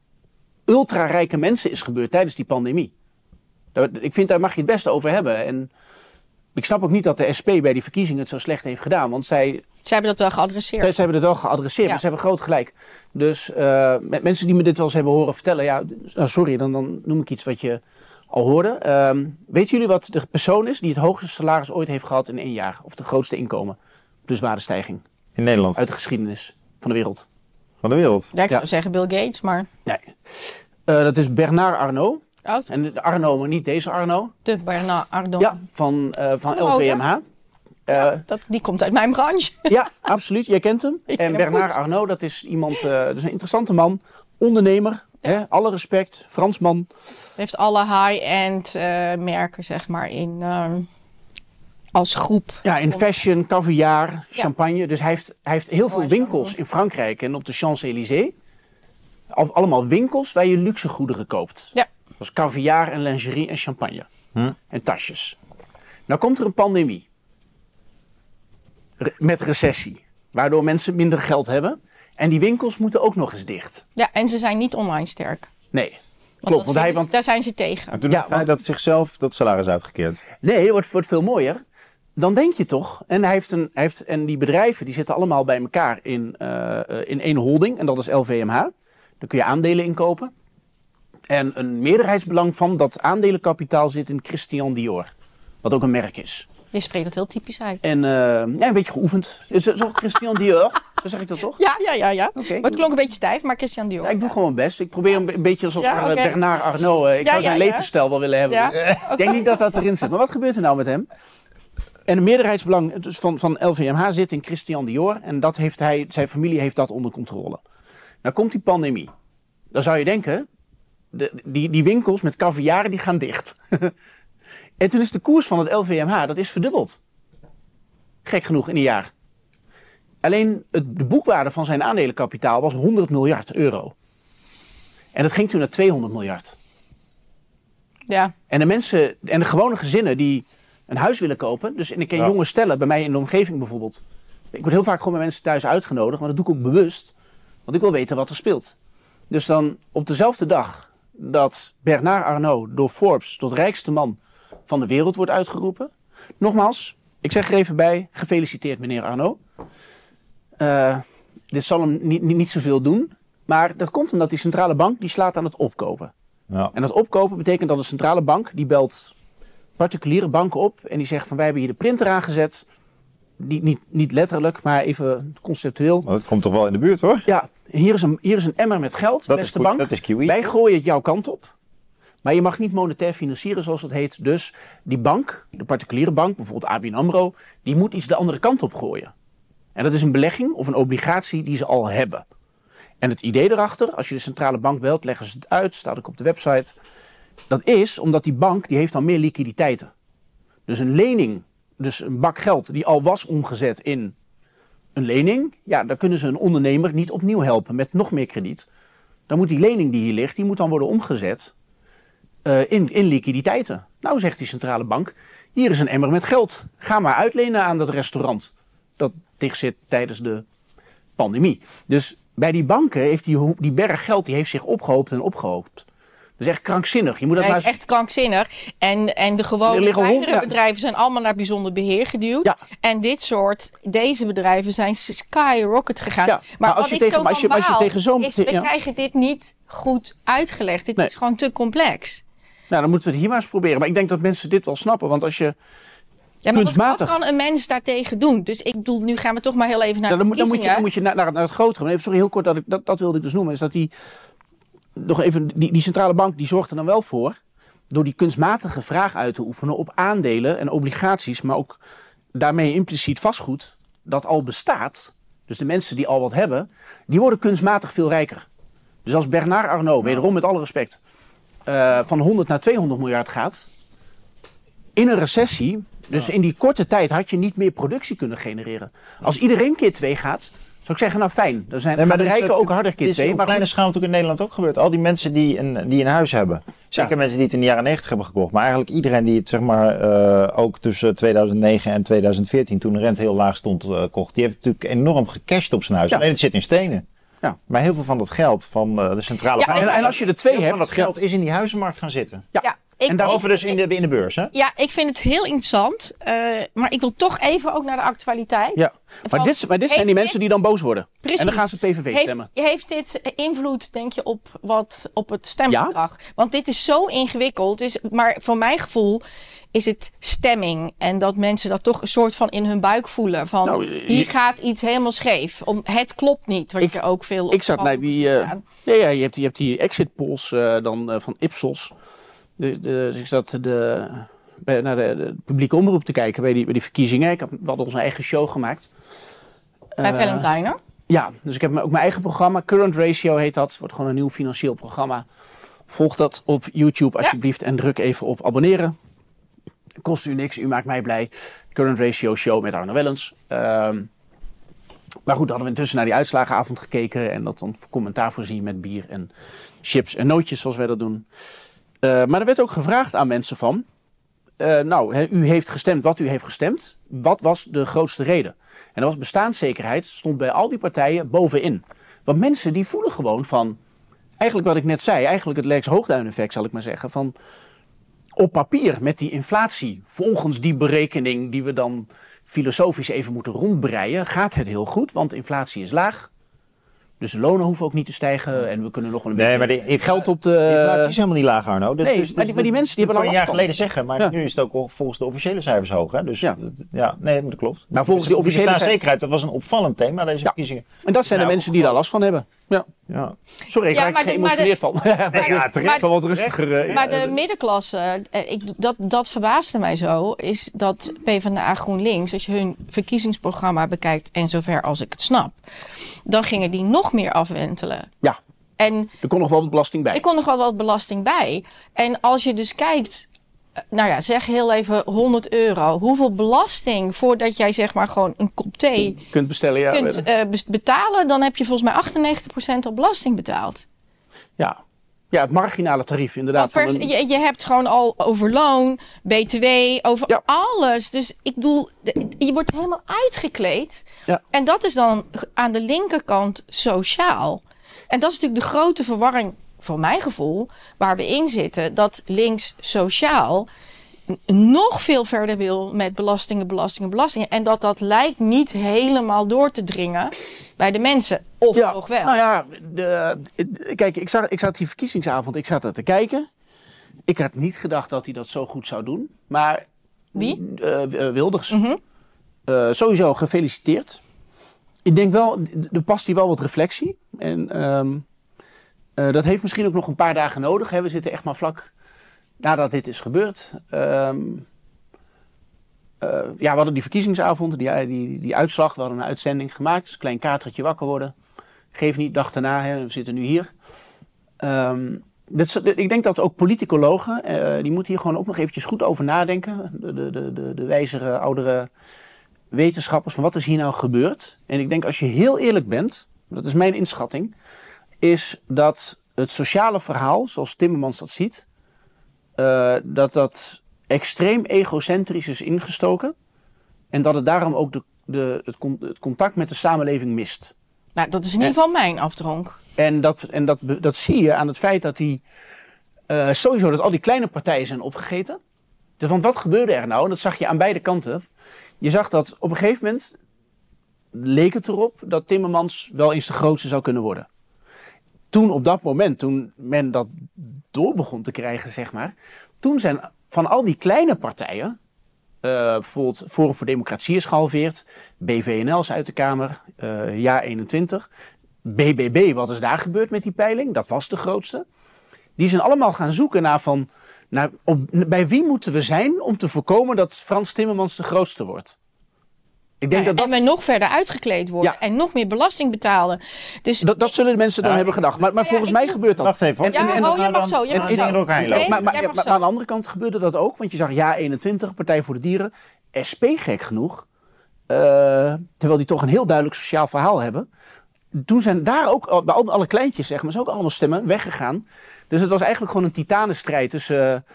ultra-rijke mensen is gebeurd tijdens die pandemie. Ik vind daar mag je het beste over hebben. En ik snap ook niet dat de SP bij die verkiezingen het zo slecht heeft gedaan. Want zij. Zij hebben dat wel geadresseerd. Zij, hebben het wel geadresseerd, maar ze hebben groot gelijk. Dus uh, met mensen die me dit wel eens hebben horen vertellen. Ja, nou, sorry, dan, dan noem ik iets wat je al hoorde. Uh, weten jullie wat de persoon is die het hoogste salaris ooit heeft gehad in één jaar? Of de grootste inkomen? Dus waardestijging. In Nederland? Uit de geschiedenis van de wereld. Van de wereld? Ja, ik zou zeggen Bill Gates, maar... Nee. Uh, dat is Bernard Arnault. Oud. En de Arno, maar niet deze Arno. De Bernard Arnault. Ja, van, uh, van LVMH. Ja, uh, dat, die komt uit mijn branche. ja, absoluut. Jij kent hem. en Bernard. Arnault, dat is iemand, uh, dat is een interessante man. Ondernemer. Ja. Hè? Alle respect. Fransman. Heeft alle high-end merken, zeg maar, in als groep. Ja, in fashion, caviar, champagne. Dus hij heeft, hij heeft heel veel winkels in Frankrijk en op de Champs-Élysées. Allemaal winkels waar je luxe goederen koopt. Ja. Zoals caviar en lingerie en champagne. Hm. En tasjes. Nou komt er een pandemie. met recessie. Waardoor mensen minder geld hebben. En die winkels moeten ook nog eens dicht. Ja, en ze zijn niet online sterk. Nee. Klopt, want hij, want, daar zijn ze tegen. En toen ja, hij dat zichzelf dat salaris uitgekeerd. Nee, het wordt, wordt veel mooier. Dan denk je toch, en, hij heeft een, hij heeft, en die bedrijven die zitten allemaal bij elkaar in, uh, in één holding, en dat is LVMH. Daar kun je aandelen inkopen. En een meerderheidsbelang van dat aandelenkapitaal zit in Christian Dior. Wat ook een merk is. Je spreekt dat heel typisch uit. En uh, ja, een beetje geoefend. Zo Christian Dior, zo zeg ik dat toch? Ja, ja, ja. ja. Okay. Maar het klonk een beetje stijf, maar Christian Dior. Ja, ik doe gewoon mijn best. Ik probeer een, beetje zoals ja, okay. Bernard Arnault. Uh, ik zou zijn levensstijl wel willen hebben. Ik denk niet dat dat erin zit. Maar wat gebeurt er nou met hem? En een meerderheidsbelang dus van, van LVMH zit in Christian Dior. En dat heeft hij, zijn familie heeft dat onder controle. Nou komt die pandemie. Dan zou je denken, de, die, die winkels met caviar die gaan dicht. en toen is de koers van het LVMH, dat is verdubbeld. Gek genoeg in een jaar. Alleen het, de boekwaarde van zijn aandelenkapitaal was 100 miljard euro. En dat ging toen naar 200 miljard. Ja. En de mensen, en de gewone gezinnen die een huis willen kopen. Dus en ik ken jonge stellen, bij mij in de omgeving bijvoorbeeld. Ik word heel vaak gewoon bij mensen thuis uitgenodigd, maar dat doe ik ook bewust. Want ik wil weten wat er speelt. Dus dan op dezelfde dag dat Bernard Arnault door Forbes tot rijkste man van de wereld wordt uitgeroepen. Nogmaals, ik zeg er even bij, gefeliciteerd meneer Arnault. Uh, dit zal hem niet, niet, niet zoveel doen. Maar dat komt omdat die centrale bank die slaat aan het opkopen. Ja. En dat opkopen betekent dat de centrale bank die belt particuliere banken op en die zegt van wij hebben hier de printer aangezet. Niet, niet, niet letterlijk, maar even conceptueel. dat komt toch wel in de buurt hoor? Ja, hier is een, hier is een emmer met geld, dat beste is, bank. Dat is Kiwi. Wij gooien het jouw kant op. Maar je mag niet monetair financieren zoals het heet. Dus die bank, de particuliere bank, bijvoorbeeld ABN AMRO, die moet iets de andere kant op gooien. En dat is een belegging of een obligatie die ze al hebben. En het idee erachter, als je de centrale bank belt, leggen ze het uit, staat ook op de website. Dat is omdat die bank, die heeft dan meer liquiditeiten. Dus een lening, dus een bak geld die al was omgezet in een lening, ja, dan kunnen ze een ondernemer niet opnieuw helpen met nog meer krediet. Dan moet die lening die hier ligt, die moet dan worden omgezet uh, in, in liquiditeiten. Nou zegt die centrale bank, hier is een emmer met geld. Ga maar uitlenen aan dat restaurant dat dicht zit tijdens de pandemie. Dus bij die banken heeft die, die berg geld die heeft zich opgehoopt en opgehoopt. Dat is echt krankzinnig. Je moet dat is echt krankzinnig. En, en de gewone kleinere bedrijven zijn allemaal naar bijzonder beheer geduwd. Ja. En dit soort, deze bedrijven zijn skyrocket gegaan. Ja. Maar, als, je tegen, als, je, als je tegen zo'n... we krijgen dit niet goed uitgelegd. Dit is gewoon te complex. Nou, dan moeten we het hier maar eens proberen. Maar ik denk dat mensen dit wel snappen. Want als je ja, maar Wat, kan een mens daartegen doen? Dus ik bedoel, nu gaan we toch maar heel even naar ja, dan, dan, moet je, dan moet je naar, naar, het grotere. Even sorry, heel kort, dat, ik, dat, dat wilde ik dus noemen. Is dat die, nog even, die, die centrale bank die zorgt er dan wel voor... door die kunstmatige vraag uit te oefenen op aandelen en obligaties... maar ook daarmee impliciet vastgoed dat al bestaat... dus de mensen die al wat hebben... die worden kunstmatig veel rijker. Dus als Bernard Arnault, wederom met alle respect... Uh, van 100 naar 200 miljard gaat... in een recessie dus in die korte tijd had je niet meer productie kunnen genereren. Als iedereen keer twee gaat, zou ik zeggen, nou fijn. Dan zijn nee, de rijken ook harder keer twee. Maar op kleine schaal natuurlijk in Nederland ook gebeurd. Al die mensen die een, die een huis hebben. Zeker mensen die het in de jaren 90 hebben gekocht. Maar eigenlijk iedereen die het zeg maar uh, ook tussen 2009 en 2014, toen de rente heel laag stond, uh, kocht. Die heeft natuurlijk enorm gecashed op zijn huis. Ja. Alleen het zit in stenen. Ja. Maar heel veel van dat geld van uh, de centrale bank. En, en, als je er twee hebt. Van dat geld is in die huizenmarkt gaan zitten. Ja. Ik, en daarover dus in de, in de beurs, hè? Ja, ik vind het heel interessant. Uh, maar ik wil toch even ook naar de actualiteit. Ja, maar dit, maar dit zijn die mensen die dan boos worden. Precies. En dan gaan ze PVV heeft, stemmen. Heeft dit invloed, denk je, op, wat, op het stemgedrag? Ja? Want dit is zo ingewikkeld. Is, maar voor mijn gevoel is het stemming. En dat mensen dat toch een soort van in hun buik voelen. Van nou, hier gaat iets helemaal scheef. Om, het klopt niet. Wat ik, je ook veel Ik zat naar die. Uh, nee, ja, je, hebt, je hebt die exit polls uh, dan, uh, van Ipsos. De, de, dus ik zat de, bij, naar de, publieke omroep te kijken bij die, bij die verkiezingen. Ik had, we hadden onze eigen show gemaakt. Bij uh, Valentine, Ja, dus ik heb ook mijn eigen programma. Current Ratio heet dat. Het wordt gewoon een nieuw financieel programma. Volg dat op YouTube alsjeblieft en druk even op abonneren. Kost u niks, u maakt mij blij. Current Ratio Show met Arno Wellens. Ehm, maar goed, dan hadden we intussen naar die uitslagenavond gekeken. En dat dan commentaar voorzien met bier en chips en nootjes zoals wij dat doen. Uh, maar er werd ook gevraagd aan mensen van... Uh, nou, u heeft gestemd wat u heeft gestemd. Wat was de grootste reden? En dat was bestaanszekerheid stond bij al die partijen bovenin. Want mensen die voelen gewoon van... Eigenlijk wat ik net zei, eigenlijk het Lex Hoogduin effect zal ik maar zeggen. Van op papier met die inflatie, volgens die berekening die we dan filosofisch even moeten rondbreien, gaat het heel goed, want inflatie is laag. Dus de lonen hoeven ook niet te stijgen en we kunnen nog wel een nee, beetje maar geld op de... De inflatie is helemaal niet laag, Arno. Dus, nee, dus, maar, die, maar, die, mensen die hebben al een jaar geleden zeggen, maar nu is het ook volgens de officiële cijfers hoog. Hè? Dus ja, ja nee, dat klopt. Maar volgens dus, de officiële zekerheid, dat was een opvallend thema, deze verkiezingen. En dat zijn de mensen die daar last van hebben. Ja. ja. Sorry, ik ja, raak er geëmotioneerd van. ja, terecht wel wat rustiger. Maar de middenklasse, eh, ik, dat, dat verbaasde mij zo, is dat PvdA GroenLinks, als je hun verkiezingsprogramma bekijkt en zover als ik het snap, dan gingen die nog meer afwentelen. Ja. En er kon nog wel wat belasting bij. Er kon nog wel wat belasting bij. En als je dus kijkt nou ja, zeg heel even 100 euro. Hoeveel belasting voordat jij zeg maar gewoon een kop thee kunt bestellen, ja, kunt uh, betalen, dan heb je volgens mij 98% al belasting betaald. Ja. Ja, het marginale tarief inderdaad. Vers, je, je, hebt gewoon al over loon, btw, over alles. Dus ik bedoel, je wordt helemaal uitgekleed. Ja. En dat is dan aan de linkerkant sociaal. En dat is natuurlijk de grote verwarring voor mijn gevoel, waar we in zitten, dat links sociaal nog veel verder wil met belastingen, belastingen, belastingen. En dat dat lijkt niet helemaal door te dringen bij de mensen. Of ja, nog wel. Nou ja, de, kijk, ik zat, ik zat die verkiezingsavond, ik zat er te kijken. Ik had niet gedacht dat hij dat zo goed zou doen. Maar. Wie? Uh, Wilders. Mm sowieso gefeliciteerd. Ik denk wel, er past hier wel wat reflectie. En um, uh, dat heeft misschien ook nog een paar dagen nodig. Hè. We zitten echt maar vlak nadat dit is gebeurd. Um, uh, ja, we hadden die verkiezingsavond, die, die, die uitslag. We hadden een uitzending gemaakt. Een klein katertje wakker worden. Geef niet, dag daarna. Hè. We zitten nu hier. Um, dit, ik denk dat ook politicologen, die moeten hier gewoon ook nog eventjes goed over nadenken. De, de, de, de wijzere, oudere wetenschappers van wat is hier nou gebeurd. En ik denk als je heel eerlijk bent, dat is mijn inschatting is dat het sociale verhaal, zoals Timmermans dat ziet, uh, dat dat extreem egocentrisch is ingestoken. En dat het daarom ook de, de, het, het contact met de samenleving mist. Nou, dat is in ieder geval mijn afdronk. En, dat, en dat, dat zie je aan het feit dat die, uh, sowieso dat al die kleine partijen zijn opgegeten. Dus want wat gebeurde er nou? En dat zag je aan beide kanten. Je zag dat op een gegeven moment leek het erop dat Timmermans wel eens de grootste zou kunnen worden. Toen op dat moment, toen men dat door begon te krijgen, zeg maar. Toen zijn van al die kleine partijen, uh, bijvoorbeeld Forum voor Democratie is gehalveerd, BVNL is uit de Kamer, uh, Ja 21, BBB, wat is daar gebeurd met die peiling? Dat was de grootste. Die zijn allemaal gaan zoeken naar van, naar, op, bij wie moeten we zijn om te voorkomen dat Frans Timmermans de grootste wordt? Ik denk dat dat... En we nog verder uitgekleed worden en nog meer belasting betalen. Dus dat, dat zullen de mensen dan hebben gedacht. Maar, maar volgens mij gebeurt dat. Wacht even. En, ja, en, oh, je mag zo. Je mag zo. maar, maar, maar, aan de andere kant gebeurde dat ook. Want je zag ja 21, Partij voor de Dieren. SP gek genoeg. Uh, terwijl die toch een heel duidelijk sociaal verhaal hebben. Toen zijn daar ook, bij alle kleintjes zeg maar, zijn ook allemaal stemmen weggegaan. Dus het was eigenlijk gewoon een titanenstrijd tussen... Uh,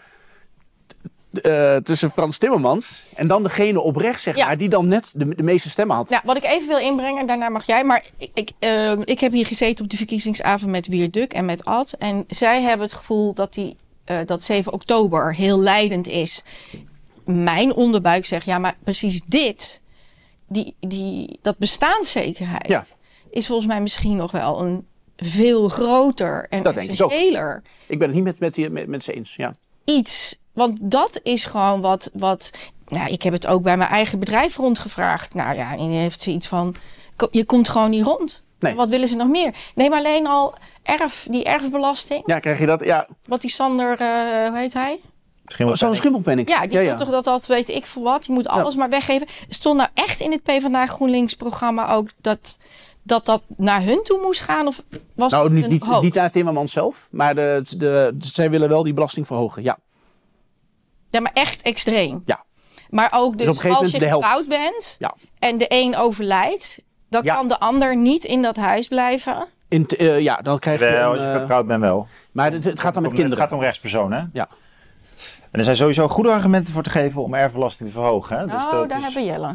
uh, tussen Frans Timmermans en dan degene op rechts, zeg maar, die dan net de, de, meeste stemmen had. Ja, wat ik even wil inbrengen, daarna mag jij. Maar ik, ik, uh, ik heb hier gezeten op de verkiezingsavond met Wierduk en met Ad. En zij hebben het gevoel dat, die, uh, dat 7 oktober heel leidend is. Mijn onderbuik zegt, ja, maar precies dit, die, die, dat bestaanszekerheid, ja. is volgens mij misschien nog wel een veel groter en dat essentieeler. Ik, ik ben het niet met, met, met, met ze eens, ja. Iets want dat is gewoon wat, wat. Nou, ik heb het ook bij mijn eigen bedrijf rondgevraagd. Nou ja, en heeft zoiets van. Je komt gewoon niet rond. Nee. Wat willen ze nog meer? Neem alleen al erf, die erfbelasting. Ja, krijg je dat? Ja. Wat die Sander, uh, hoe heet hij? Zo'n schimmelpenning. Ja, die ja, toch dat dat weet ik voor wat. Je moet alles maar weggeven. Stond nou echt in het PvdA GroenLinks programma ook dat dat dat naar hun toe moest gaan? Of was nou, niet, niet, niet, naar Timmermans zelf, maar de, de, zij willen wel die belasting verhogen, ja. Ja, maar echt extreem. Ja. Maar ook dus, dus als je getrouwd bent ja. en de een overlijdt, dan kan de ander niet in dat huis blijven. In uh, ja, dan krijg je. Wel, als je getrouwd bent wel. Maar het, het gaat dan met kinderen. Het gaat om rechtspersonen, hè? Ja. En er zijn sowieso goede argumenten voor te geven om erfbelasting te verhogen. Hè? Dus oh, daar hebben Jelle.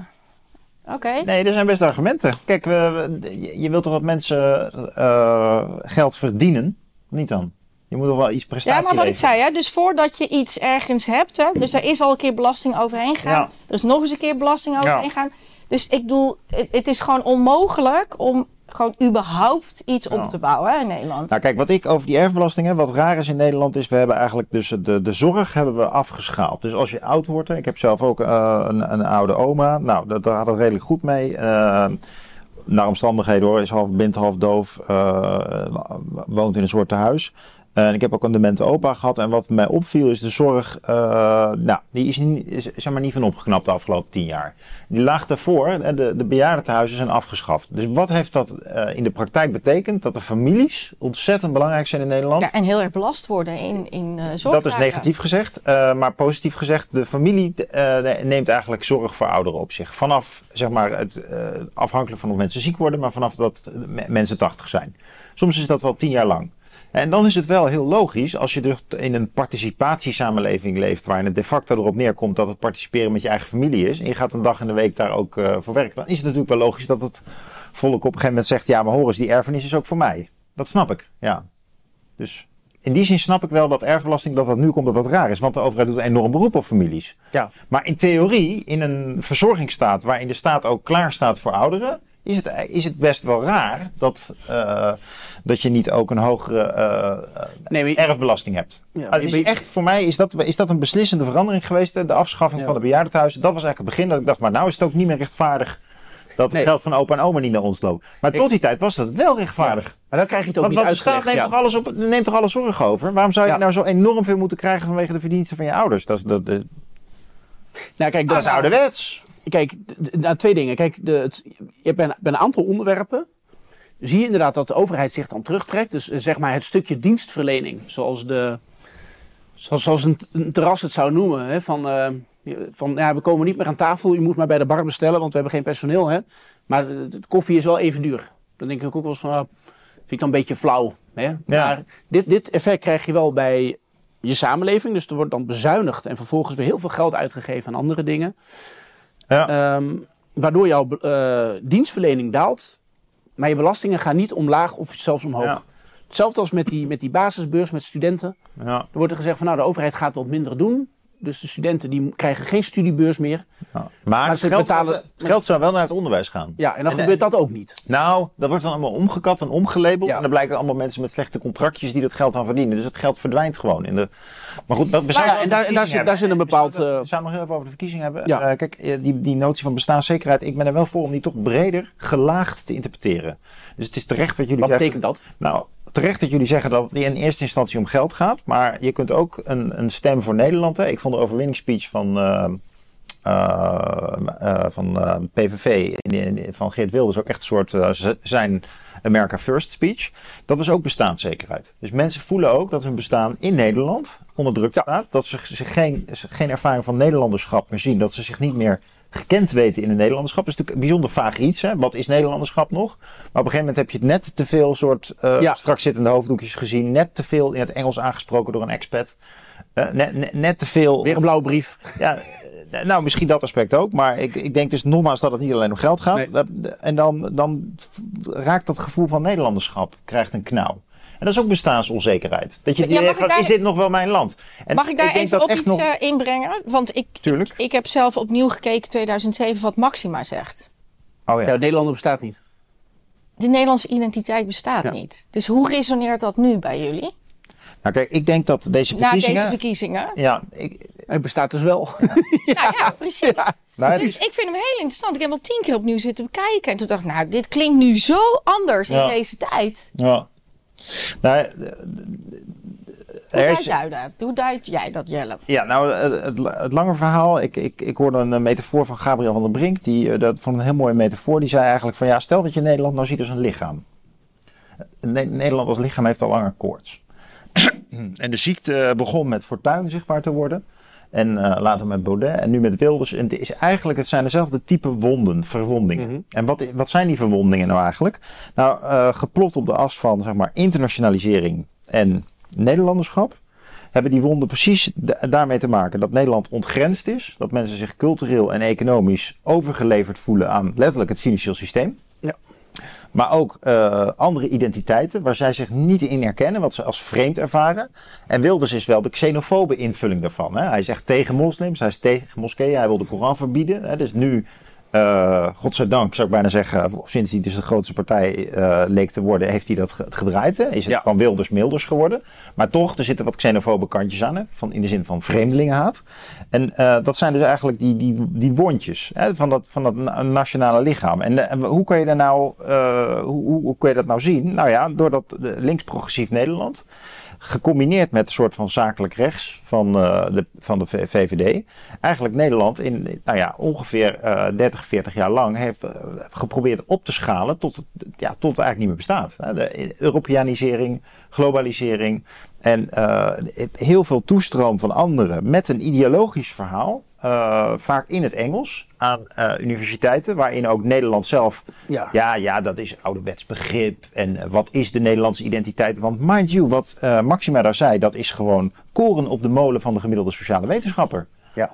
Oké. Nee, er zijn best argumenten. Kijk, we, je wilt toch dat mensen uh, geld verdienen? Niet dan? Je moet er wel iets prestatie Ja, maar wat ik zei, hè, dus voordat je iets ergens hebt, hè, dus er is al een keer belasting overheen gegaan. Er is nog eens een keer belasting overheen gegaan. Dus ik bedoel, het, is gewoon onmogelijk om gewoon überhaupt iets op te bouwen hè, in Nederland. Nou kijk, wat ik over die erfbelastingen, wat raar is in Nederland is, we hebben eigenlijk dus de, de zorg hebben we afgeschaald. Dus als je oud wordt, ik heb zelf ook uh, een, een oude oma, nou dat, daar gaat het redelijk goed mee. Uh, naar omstandigheden hoor, is half blind, half doof, uh, woont in een soort huis. En ik heb ook een demente opa gehad. En wat mij opviel is de zorg. Uh, nou, die is, niet, is zeg maar niet van opgeknapt de afgelopen tien jaar. Die laag daarvoor, de, de bejaardentehuizen zijn afgeschaft. Dus wat heeft dat uh, in de praktijk betekend? Dat de families ontzettend belangrijk zijn in Nederland. Ja, en heel erg belast worden in, in zorg. Dat is negatief gezegd. maar positief gezegd, de familie neemt eigenlijk zorg voor ouderen op zich. Vanaf, zeg maar, het, afhankelijk van of mensen ziek worden, maar vanaf dat mensen 80 zijn. Soms is dat wel tien jaar lang. En dan is het wel heel logisch als je dus in een participatiesamenleving leeft, waarin het de facto erop neerkomt dat het participeren met je eigen familie is, en je gaat een dag in de week daar ook uh, voor werken, dan is het natuurlijk wel logisch dat het volk op een gegeven moment zegt, ja maar hoor eens, die erfenis is ook voor mij. Dat snap ik, ja. Dus in die zin snap ik wel dat erfbelasting, dat dat nu komt, dat dat raar is. Want de overheid doet een enorm beroep op families. Ja. Maar in theorie, in een verzorgingsstaat waarin de staat ook klaar staat voor ouderen, is het, is het best wel raar dat, uh, dat je niet ook een hogere uh, nee, erfbelasting hebt. Ja, dus echt, voor mij is dat, is dat een beslissende verandering geweest, de afschaffing van de bejaardentehuizen. Dat was eigenlijk het begin dat ik dacht, maar nou is het ook niet meer rechtvaardig dat het geld van opa en oma niet naar ons loopt. Maar tot die tijd was dat wel rechtvaardig. Maar dan krijg je het ook want, niet want de staat neemt, toch alles op, neemt toch alle zorg over? Waarom zou je nou zo enorm veel moeten krijgen vanwege de verdiensten van je ouders? Dat is, dat, dat, nou, kijk, dat, dat is ouderwets kijk, nou, twee dingen. Kijk, de, het, je hebt bij een, aantal onderwerpen. Zie je inderdaad dat de overheid zich dan terugtrekt. Dus eh, zeg maar het stukje dienstverlening. Zoals, de, zoals, zoals een, terras het zou noemen. Hè, van, uh, van ja, we komen niet meer aan tafel. Je moet maar bij de bar bestellen, want we hebben geen personeel. Hè. Maar de, koffie is wel even duur. Dan denk ik ook wel eens van. Nou, vind ik dan een beetje flauw. Hè? Maar dit, dit effect krijg je wel bij je samenleving. Dus er wordt dan bezuinigd en vervolgens weer heel veel geld uitgegeven aan andere dingen. Ja. Um, waardoor jouw uh, dienstverlening daalt, maar je belastingen gaan niet omlaag of zelfs omhoog. Ja. Hetzelfde als met die, met die basisbeurs met studenten. Ja. Er wordt er gezegd van nou de overheid gaat wat minder doen. Dus de studenten die krijgen geen studiebeurs meer. Ja. Maar, het, geld, betalen, het geld zou wel naar het onderwijs gaan. Ja, en dan gebeurt dat ook niet. Nou, dat wordt dan allemaal omgekat en omgelabeld. En dan blijken allemaal mensen met slechte contractjes die dat geld aan verdienen. Dus het geld verdwijnt gewoon. In de... Maar goed, dat, we nou ja, en daar, en daar, zit, daar zit een bepaald... We zouden, uh... nog heel even over de verkiezing hebben. Ja. Uh, kijk, eh, die, die notie van bestaanszekerheid. Ik ben er wel voor om die toch breder gelaagd te interpreteren. Dus het is terecht wat jullie wat betekent dat? Nou, terecht dat jullie zeggen dat het in eerste instantie om geld gaat. Maar je kunt ook een, een stem voor Nederland. Hè. Ik vond de overwinningsspeech van, uh, uh, uh, van PVV van Geert Wilders ook echt een soort zijn America First speech. Dat was ook bestaanszekerheid. Dus mensen voelen ook dat hun bestaan in Nederland onder druk staat. Dat ze geen, geen ervaring van Nederlanderschap meer zien. Dat ze zich niet meer gekend weten in het Nederlanderschap. Dat is natuurlijk een bijzonder vaag iets. Hè? Wat is Nederlanderschap nog? Maar op een gegeven moment heb je het net te veel soort uh, ja. strak zittende hoofddoekjes gezien. Net te veel in het Engels aangesproken door een expat. Uh, net, net, net, te veel. Weer een blauwe brief. Ja, nou, misschien dat aspect ook. Maar ik, ik denk dus nogmaals dat het niet alleen om geld gaat. Nee. En dan, dan raakt dat gevoel van Nederlanderschap, krijgt een knauw. En dat is ook bestaansonzekerheid. Dat je ja, denkt, daar... is dit nog wel mijn land? En mag ik daar ik even op iets nog... uh, inbrengen? Want ik, Tuurlijk. Ik, ik, heb zelf opnieuw gekeken 2007 wat Maxima zegt. Oh ja. ja Nederland bestaat niet. De Nederlandse identiteit bestaat ja. niet. Dus hoe resoneert dat nu bij jullie? Nou kijk, ik denk dat deze verkiezingen... Na deze verkiezingen? Ja. Ik... Het bestaat dus wel. ja. Nou ja, precies. Ja. Nou, dus ik vind hem heel interessant. Ik heb hem al tien keer opnieuw zitten bekijken. En toen dacht ik, nou, dit klinkt nu zo anders in deze tijd. Ja. Nou, hoe duid jij dat? Hoe duid jij dat, Jelle? Ja, nou, het, het, het lange verhaal. Ik, ik, ik hoorde een metafoor van Gabriel van der Brink. Die, dat vond een heel mooie metafoor. Die zei eigenlijk van ja, stel dat je Nederland nou ziet als een lichaam. Nederland als lichaam heeft al langer koorts. en de ziekte begon met Fortuin zichtbaar te worden. En uh, later met Baudet en nu met Wilders. En het, is eigenlijk, het zijn dezelfde type wonden, verwondingen. Mm -hmm. En wat, wat zijn die verwondingen nou eigenlijk? Nou, uh, geplot op de as van zeg maar, internationalisering en Nederlanderschap. Hebben die wonden precies daarmee te maken dat Nederland ontgrensd is. Dat mensen zich cultureel en economisch overgeleverd voelen aan letterlijk het financieel systeem. Maar ook uh, andere identiteiten waar zij zich niet in herkennen, wat ze als vreemd ervaren. En Wilders is wel de xenofobe invulling daarvan. Hè? Hij echt tegen moslims, hij is tegen moskeeën, hij wil de Koran verbieden. Hè? Dus nu, uh, godzijdank zou ik bijna zeggen, sinds hij dus de grootste partij uh, leek te worden, heeft hij dat gedraaid. Hè? Is het ja. van Wilders Milders geworden. Maar toch, er zitten wat xenofobe kantjes aan, hè? Van, in de zin van vreemdelingenhaat. En uh, dat zijn dus eigenlijk die, die, die wondjes hè? Van, dat, van dat nationale lichaam. En, en hoe kan je daar nou, hoe, hoe, hoe kun je dat nou zien? Nou ja, doordat links-progressief Nederland gecombineerd met een soort van zakelijk rechts van, uh, de, van de VVD. Eigenlijk Nederland in nou ja, ongeveer uh, 30, 40 jaar lang heeft uh, geprobeerd op te schalen tot, ja, tot het eigenlijk niet meer bestaat. De Europeanisering, globalisering en heel veel toestroom van anderen met een ideologisch verhaal. Uh, vaak in het Engels aan uh, universiteiten, waarin ook Nederland zelf. Ja. ja, ja, dat is ouderwets begrip. En uh, wat is de Nederlandse identiteit? Want mind you, wat Maxima daar zei, dat is gewoon koren op de molen van de gemiddelde sociale wetenschapper. Ja.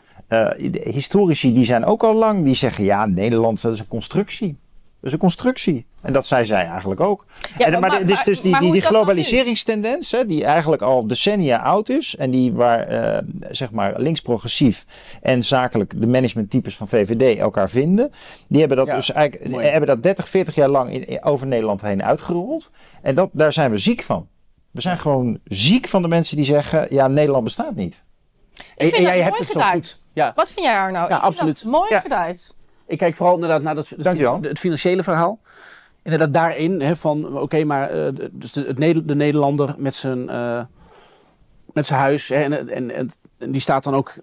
historici die zijn ook al lang, die zeggen ja, Nederland dat is een constructie. Dat is een constructie. En dat zei zij eigenlijk ook. Ja, en, maar, maar, dus, dus die, die, die globaliseringstendens, hè, die eigenlijk al decennia oud is. En die waar, uh, zeg maar, links-progressief en zakelijk de managementtypes van VVD elkaar vinden. Die hebben dat Ja, dus eigenlijk mooi. hebben dat 30, 40 jaar lang in, over Nederland heen uitgerold. En dat, daar zijn we ziek van. We zijn gewoon ziek van de mensen die zeggen, ja, Nederland bestaat niet. En, vind en jij hebt mooi het zo goed. Ja. Wat vind jij Arno? Ik vind absoluut. dat mooi Ja. geduid. Ik kijk vooral inderdaad naar dat, het, het financiële verhaal. Inderdaad daarin, hè, van oké, maar eh, dus de, het de Nederlander met zijn, eh, met zijn huis. Hè, en, en, en, en die staat dan ook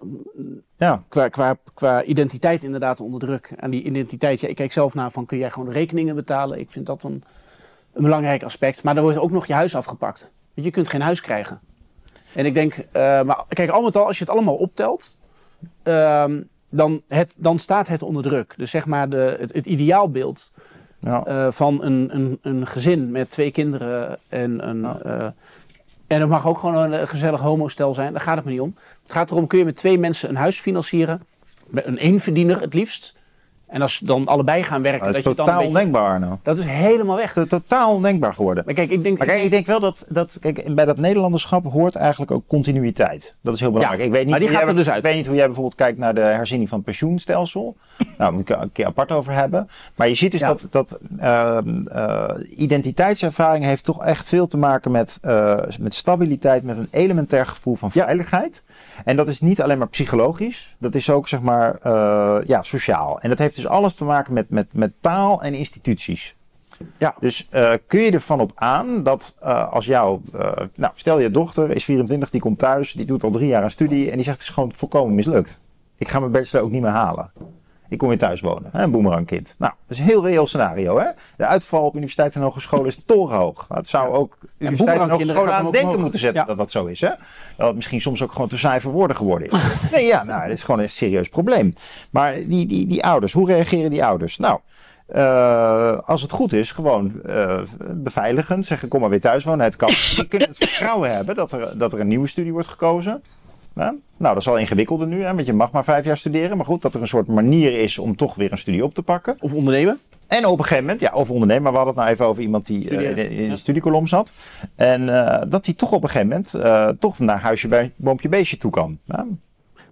Ja, qua, qua, qua identiteit inderdaad onder druk. En die identiteit, ja, ik kijk zelf naar van kun jij gewoon rekeningen betalen. Ik vind dat een, een belangrijk aspect. Maar dan wordt ook nog je huis afgepakt. Want je kunt geen huis krijgen. En ik denk, eh, maar kijk, al met al, als je het allemaal optelt, ehm, dan, het, dan staat het onder druk. Dus zeg maar de, het, het ideaalbeeld ja. eh, van een, een, een gezin met twee kinderen en een, Ja. eh, En het mag ook gewoon een gezellig homostel zijn. Daar gaat het me niet om. Het gaat erom, kun je met twee mensen een huis financieren? Een eenverdiener het liefst. En als ze dan allebei gaan werken... Dat is dat totaal ondenkbaar, nou. Dat is helemaal weg. Dat is totaal ondenkbaar geworden. Maar kijk, ik denk, maar kijk, ik denk wel dat, dat kijk, bij dat Nederlanderschap hoort eigenlijk ook continuïteit. Dat is heel belangrijk. Ja, ik weet niet maar die gaat er dus uit. Ik weet niet hoe jij bijvoorbeeld kijkt naar de herziening van het pensioenstelsel. Nou, moet ik een keer apart over hebben. Maar je ziet dus dat, dat uh, uh, identiteitservaring heeft toch echt veel te maken met, uh, met stabiliteit, met een elementair gevoel van veiligheid. En dat is niet alleen maar psychologisch, dat is ook zeg maar uh, ja, sociaal. En dat heeft dus alles te maken met, met, met taal en instituties. Ja. Dus uh, kun je ervan op aan dat uh, als jou, nou stel je dochter is 24, die komt thuis, die doet al drie jaar een studie en die zegt het is gewoon volkomen mislukt. Ik ga mijn bachelor ook niet meer halen. Ik kom weer thuis wonen. Hè, een boemerangkind. Nou, dat is een heel reëel scenario. Hè? De uitval op universiteiten en hogescholen is torenhoog. Het zou ook universiteiten en hogescholen aan denken moeten zetten ja. dat dat zo is. Hè? Dat het misschien soms ook gewoon te saai voor woorden geworden is. nee, ja, nou, dat is gewoon een serieus probleem. Maar die, die, die ouders, hoe reageren die ouders? Nou, uh, als het goed is, gewoon uh, beveiligen. Zeggen, kom maar weer thuis wonen. Het kan. Je kunt het vertrouwen hebben dat er, dat er een nieuwe studie wordt gekozen. Ja? Nou, dat is al ingewikkelder nu, hè, want je mag maar vijf jaar studeren. Maar goed, dat er een soort manier is om toch weer een studie op te pakken. Of ondernemen. En op een gegeven moment, ja, of ondernemen. Maar we hadden het nou even over iemand die uh, in, in de studiekolom zat. En uh, dat hij toch op een gegeven moment uh, toch naar huisje bij boompje beestje toe kan. Ja?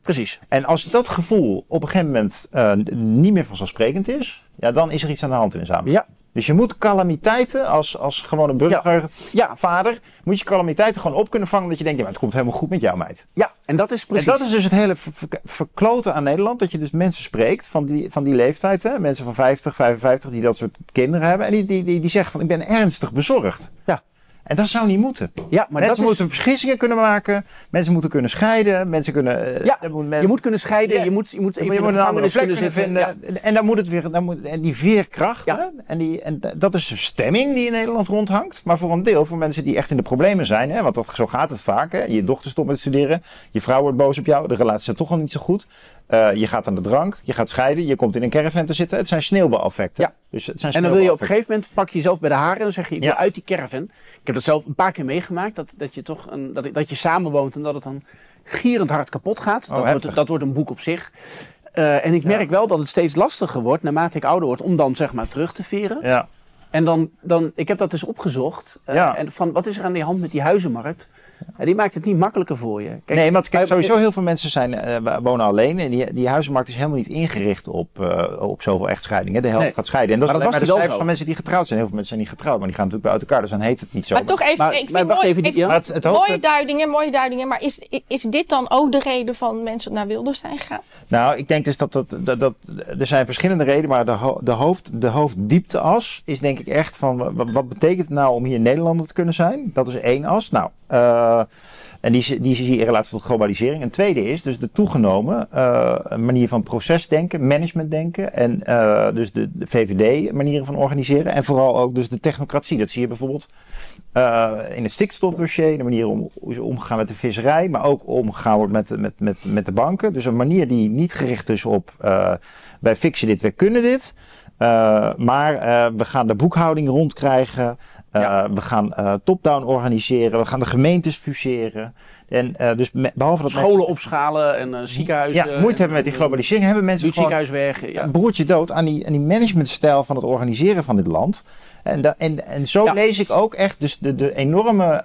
Precies. En als dat gevoel op een gegeven moment niet meer vanzelfsprekend is, ja, dan is er iets aan de hand in een samenleving. Ja. Dus je moet calamiteiten als, als gewone burger, ja. vader, moet je calamiteiten gewoon op kunnen vangen. Dat je denkt, ja, maar het komt helemaal goed met jou, meid. Ja, en dat is precies. En dat is dus het hele ver verkloten aan Nederland. Dat je dus mensen spreekt van die, van die leeftijd. Hè? Mensen van 50, 55 die dat soort kinderen hebben. En die, die, die, die zeggen van, ik ben ernstig bezorgd. Ja. En dat zou niet moeten. Ja, maar mensen dat moeten is... vergissingen kunnen maken. Mensen moeten kunnen scheiden. Mensen kunnen. Uh, ja, moet men... je moet kunnen scheiden. Ja. Je moet, je moet even je moet een andere plek kunnen vinden. Ja. En dan moet het weer. Dan moet, en die veerkracht. Ja. En, die, en dat is een stemming die in Nederland rondhangt. Maar voor een deel, voor mensen die echt in de problemen zijn. Hè, want dat, zo gaat het vaak. Hè. Je dochter stopt met studeren. Je vrouw wordt boos op jou. De relatie is toch al niet zo goed. Uh, je gaat aan de drank, je gaat scheiden, je komt in een caravan te zitten. Het zijn sneeuwbaleffecten. Ja. Dus het zijn en dan wil je op een gegeven moment, pak je jezelf bij de haren en dan zeg je, ik wil ja. uit die caravan. Ik heb dat zelf een paar keer meegemaakt, dat, dat je toch een, dat, dat je samenwoont en dat het dan gierend hard kapot gaat. Oh, dat, wordt, dat wordt een boek op zich. Uh, en ik merk ja. wel dat het steeds lastiger wordt, naarmate ik ouder word, om dan zeg maar terug te veren. Ja. En dan, dan, ik heb dat dus opgezocht. Uh, ja. En van, wat is er aan die hand met die huizenmarkt? Ja, die maakt het niet makkelijker voor je. Kijk, nee, want kijk, sowieso heel veel mensen zijn, uh, wonen alleen. En die, die huizenmarkt is helemaal niet ingericht op, uh, op zoveel echtscheidingen. De helft nee. gaat scheiden. En dat, maar is dat maar was de cijfers zo. van mensen die getrouwd zijn. Heel veel mensen zijn niet getrouwd, maar die gaan natuurlijk bij uit elkaar. Dus dan heet het niet zo. Maar, toch even, maar, ik maar vind wacht mooi, even, het, het mooie duidingen, mooie duidingen. Maar is, is dit dan ook de reden van mensen naar Wilders zijn gegaan? Nou, ik denk dus dat, dat, dat, dat er zijn verschillende redenen. Maar de, ho de, hoofd, de hoofddiepteas is denk ik echt van... Wat, wat betekent het nou om hier Nederlander te kunnen zijn? Dat is één as. Nou... Uh, en die, die zie je in relatie tot globalisering. Een tweede is dus de toegenomen uh, manier van procesdenken, managementdenken. En uh, dus de, de VVD-manieren van organiseren. En vooral ook dus de technocratie. Dat zie je bijvoorbeeld in het stikstofdossier. De manier om omgegaan met de visserij. Maar ook omgegaan wordt met, met, met, met de banken. Dus een manier die niet gericht is op wij fixen dit, wij kunnen dit. maar we gaan de boekhouding rondkrijgen. Uh, ja. We gaan uh, top-down organiseren. We gaan de gemeentes fuseren. En uh, dus me, behalve dat scholen mensen, opschalen en ziekenhuizen. Ja, moeite hebben met die globalisering. Hebben mensen gewoon ziekenhuis weg. Ja. een broertje dood aan die, aan die managementstijl van het organiseren van dit land. En, da, en, en zo ja. lees ik ook echt dus de, de enorme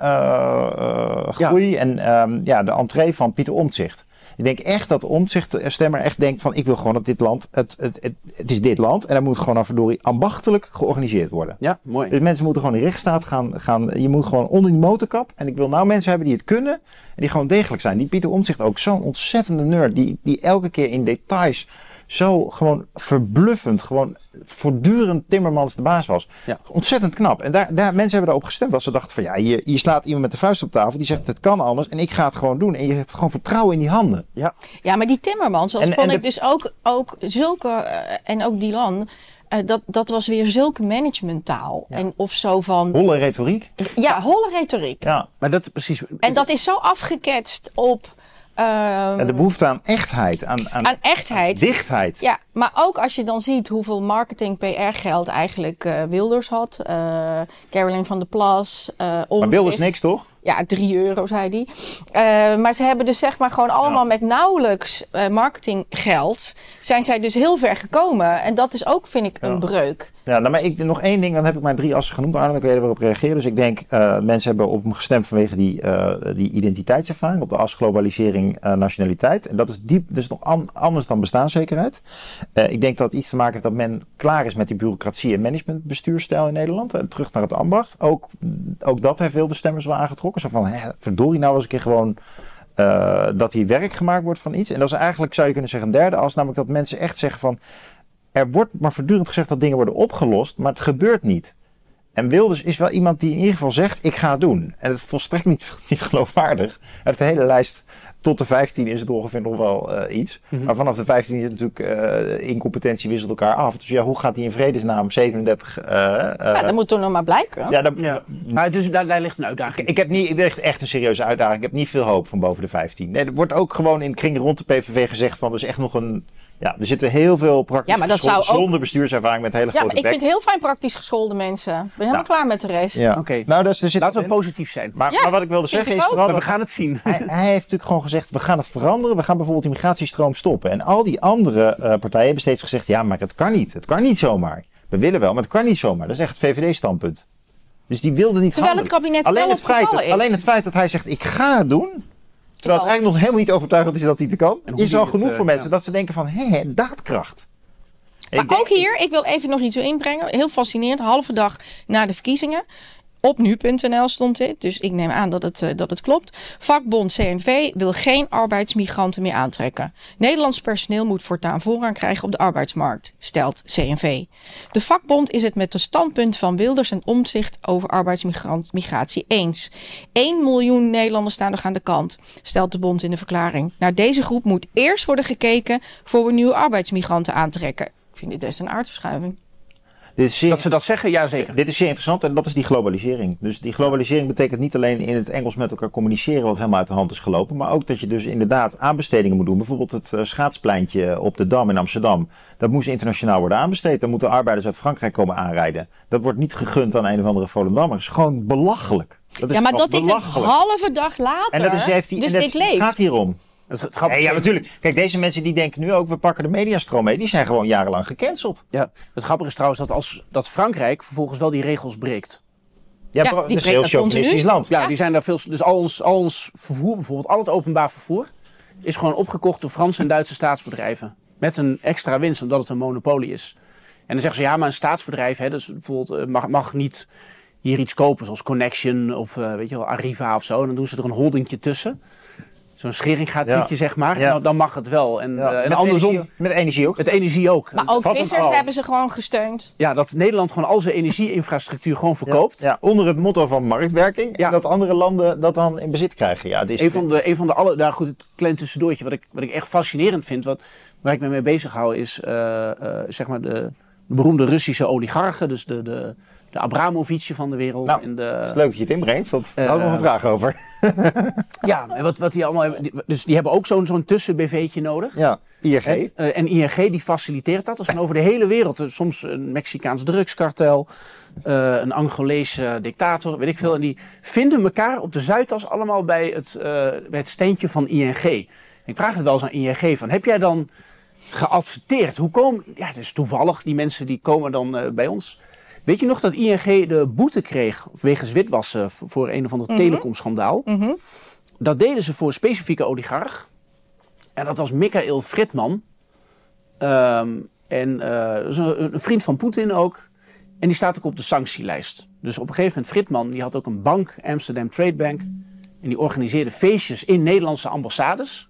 groei ja. en um, ja, de entree van Pieter Omtzigt. Ik denk echt dat omtzichtstemmer echt denkt van ik wil gewoon dat dit land, het, het, het, het is dit land en dat moet gewoon verdorie ambachtelijk georganiseerd worden. Ja, mooi. Dus mensen moeten gewoon in rechtsstaat gaan, gaan, je moet gewoon onder die motorkap en ik wil nou mensen hebben die het kunnen en die gewoon degelijk zijn. Die Pieter Omtzigt ook zo'n ontzettende nerd die, die elke keer in details zo gewoon verbluffend, gewoon voortdurend Timmermans de baas was. Ja. Ontzettend knap. En daar, daar, mensen hebben daarop gestemd. Als ze dachten van ja, je, je slaat iemand met de vuist op tafel. Die zegt het kan anders en ik ga het gewoon doen. En je hebt gewoon vertrouwen in die handen. Ja, ja maar die Timmermans, zoals en, vond en ik de... dus ook, ook zulke, uh, en ook Dylan... Uh, dat, dat was weer zulke managementtaal. Ja. En of zo van. Holle retoriek? Ja, holle retoriek. Ja, maar dat precies. En dat is zo afgeketst op. Um, de behoefte aan echtheid. Aan, aan, aan echtheid. Dichtheid. Ja, Maar ook als je dan ziet hoeveel marketing PR geld eigenlijk uh, Wilders had. Uh, Caroline van der Plas. Uh, maar Wilders niks toch? Ja, 3 euro, zei hij. maar ze hebben dus zeg maar gewoon allemaal met nauwelijks marketinggeld... zijn zij dus heel ver gekomen. En dat is ook, vind ik, een breuk. Ja, nou, maar ik, nog één ding, dan heb ik mijn drie assen genoemd. Arno, dan kun je erop reageren. Dus ik denk, mensen hebben op hem gestemd vanwege die, die identiteitservaring. Op de as globalisering, nationaliteit. En dat is, diep, dat is nog an, anders dan bestaanszekerheid. Ik denk dat het iets te maken heeft dat men klaar is met die bureaucratie en managementbestuurstijl in Nederland. En terug naar het ambacht. Ook, ook dat heeft veel de stemmers wel aangetrokken. Zo van, hè, verdorie nou eens een keer gewoon... Uh, dat hier werk gemaakt wordt van iets. En dat is eigenlijk, zou je kunnen zeggen, een derde as. Namelijk dat mensen echt zeggen van er wordt maar voortdurend gezegd dat dingen worden opgelost, maar het gebeurt niet. En Wilders is wel iemand die in ieder geval zegt: Ik ga het doen. En het is volstrekt niet, niet geloofwaardig. Hij heeft de hele lijst. Tot de 15 is het ongeveer nog wel uh, iets. Mm -hmm. Maar vanaf de 15 is het natuurlijk uh, incompetentie wisselt elkaar af. Dus ja, hoe gaat hij in vredesnaam 37? Uh, ja, dat moet toch nog maar blijken. Ja, dat, ja. Maar dus daar, daar, ligt een uitdaging. Ik, ik heb niet echt, echt een serieuze uitdaging. Ik heb niet veel hoop van boven de 15. Nee, er wordt ook gewoon in kring rond de PVV gezegd van, er is echt nog een ja, er zitten heel veel praktisch ja, maar dat zou zonder ook... bestuurservaring met hele ja, grote Ja, ik vind heel fijn praktisch geschoolde mensen. Ik ben helemaal nou. klaar met de rest. Ja. Oké, nou, dus er zit laten we positief zijn. Maar, maar wat ik wilde zeggen is vooral... we gaan het zien. Hij, hij, heeft natuurlijk gewoon gezegd, we gaan het veranderen. We gaan bijvoorbeeld die migratiestroom stoppen. En al die andere uh, partijen hebben steeds gezegd, ja, maar dat kan niet. Het kan niet zomaar. We willen wel, maar het kan niet zomaar. Dat is echt het VVD-standpunt. Dus die wilde niet Terwijl het kabinet alleen het feit dat, Alleen het feit dat hij zegt, ik ga het doen Terwijl het eigenlijk nog helemaal niet overtuigend is dat hij het kan. Is al genoeg voor eh, mensen dat ze denken van, hé, daadkracht. Maar ook hier, ik wil even nog iets inbrengen. Heel fascinerend. Halve dag na de verkiezingen. Op nu.nl stond dit, dus ik neem aan dat het, uh, dat het klopt. Vakbond CNV wil geen arbeidsmigranten meer aantrekken. Nederlands personeel moet voortaan voorrang krijgen op de arbeidsmarkt, stelt CNV. De vakbond is het met de standpunt van Wilders en Omtzigt over arbeidsmigratie eens. 1 miljoen Nederlanders staan nog aan de kant, stelt de bond in de verklaring. Naar deze groep moet eerst worden gekeken voor we nieuwe arbeidsmigranten aantrekken. Ik vind dit best een aardverschuiving dat ze dat zeggen, ja zeker. Dit is zeer interessant en dat is die globalisering. Dus die globalisering betekent niet alleen in het Engels met elkaar communiceren wat helemaal uit de hand is gelopen. Maar ook dat je dus inderdaad aanbestedingen moet doen. Bijvoorbeeld het uh, schaatspleintje op de Dam in Amsterdam. Dat moest internationaal worden aanbesteed. Dan moeten arbeiders uit Frankrijk komen aanrijden. Dat wordt niet gegund aan een of andere Volendammer. Dat is gewoon belachelijk. Dat is ja, maar dat is een halve dag later. En dat is, heeft die, dus en dat, het gaat hierom. Dat is het ja, natuurlijk. Kijk, deze mensen die denken nu ook, we pakken de mediastroom mee. Die zijn gewoon jarenlang gecanceld. Ja, het grappige is trouwens dat, als, dat Frankrijk vervolgens wel die regels breekt. Ja, ja dat is een heel chauvinistisch land. Ja, die zijn daar veel. Dus al ons, al ons vervoer, bijvoorbeeld al het openbaar vervoer, is gewoon opgekocht door Franse en Duitse staatsbedrijven. Met een extra winst, omdat het een monopolie is. En dan zeggen ze ja, maar een staatsbedrijf, hè, dus bijvoorbeeld, eh, mag, mag niet hier iets kopen, zoals Connection of uh, weet je wel, Arriva of zo. En dan doen ze er een holdingje tussen zo'n schering gaat ja. zeg maar. Nou, dan mag het wel. En, ja. uh, en andersom. Energie, met energie ook. Met energie ook. Maar ook vissers hebben ze gewoon gesteund. Ja, dat Nederland gewoon al zijn energieinfrastructuur gewoon verkoopt. Ja, onder het motto van marktwerking. En dat andere landen dat dan in bezit krijgen. Ja, is een, van de, een van de alle. Daar goed, het klein tussendoortje. Wat ik, wat ik echt fascinerend vind. Wat, waar ik me mee bezig hou is. Uh, uh, zeg maar de, de, beroemde Russische oligarchen. Dus de. de de van de wereld. Nou, de, het is leuk dat je het inbrengt, want daar had nog een vraag over. ja, en wat, wat die allemaal hebben, dus die hebben ook zo'n zo'n tussen-BV'tje nodig. Ja, ING. En, en ING die faciliteert dat. Dus van over de hele wereld. Dus soms een Mexicaans drugskartel, een Angolese dictator, weet ik veel. En die vinden elkaar op de Zuidas allemaal bij het, bij het steentje van ING. Ik vraag het wel eens aan ING van, heb jij dan geadverteerd? Hoe komen, ja, het is toevallig, die mensen die komen dan bij ons. Weet je nog dat ING de boete kreeg wegens witwassen voor een of ander mm telecomschandaal? Mhm. Dat deden ze voor een specifieke oligarch. En dat was Michael Fritman. Um, en een, een, vriend van Poetin ook. En die staat ook op de sanctielijst. Dus op een gegeven moment, Fritman, die had ook een bank, Amsterdam Trade Bank. En die organiseerde feestjes in Nederlandse ambassades.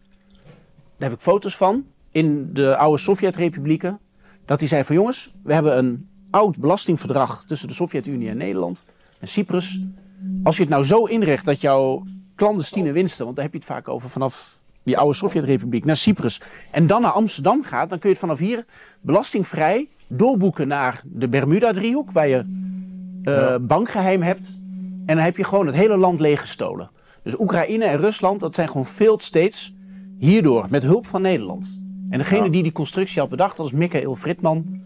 Daar heb ik foto's van. In de oude Sovjet-republieken. Dat hij zei van jongens, we hebben een oud belastingverdrag tussen de Sovjet-Unie en Nederland en Cyprus. Als je het nou zo inricht dat jouw clandestine winsten, want daar heb je het vaak over vanaf die oude Sovjet-republiek naar Cyprus en dan naar Amsterdam gaat, dan kun je het vanaf hier belastingvrij doorboeken naar de Bermuda-driehoek, waar je uh, bankgeheim hebt. En dan heb je gewoon het hele land leeggestolen. Dus Oekraïne en Rusland, dat zijn gewoon failed states hierdoor, met hulp van Nederland. En En degene die die constructie had bedacht, dat is Michael Fritman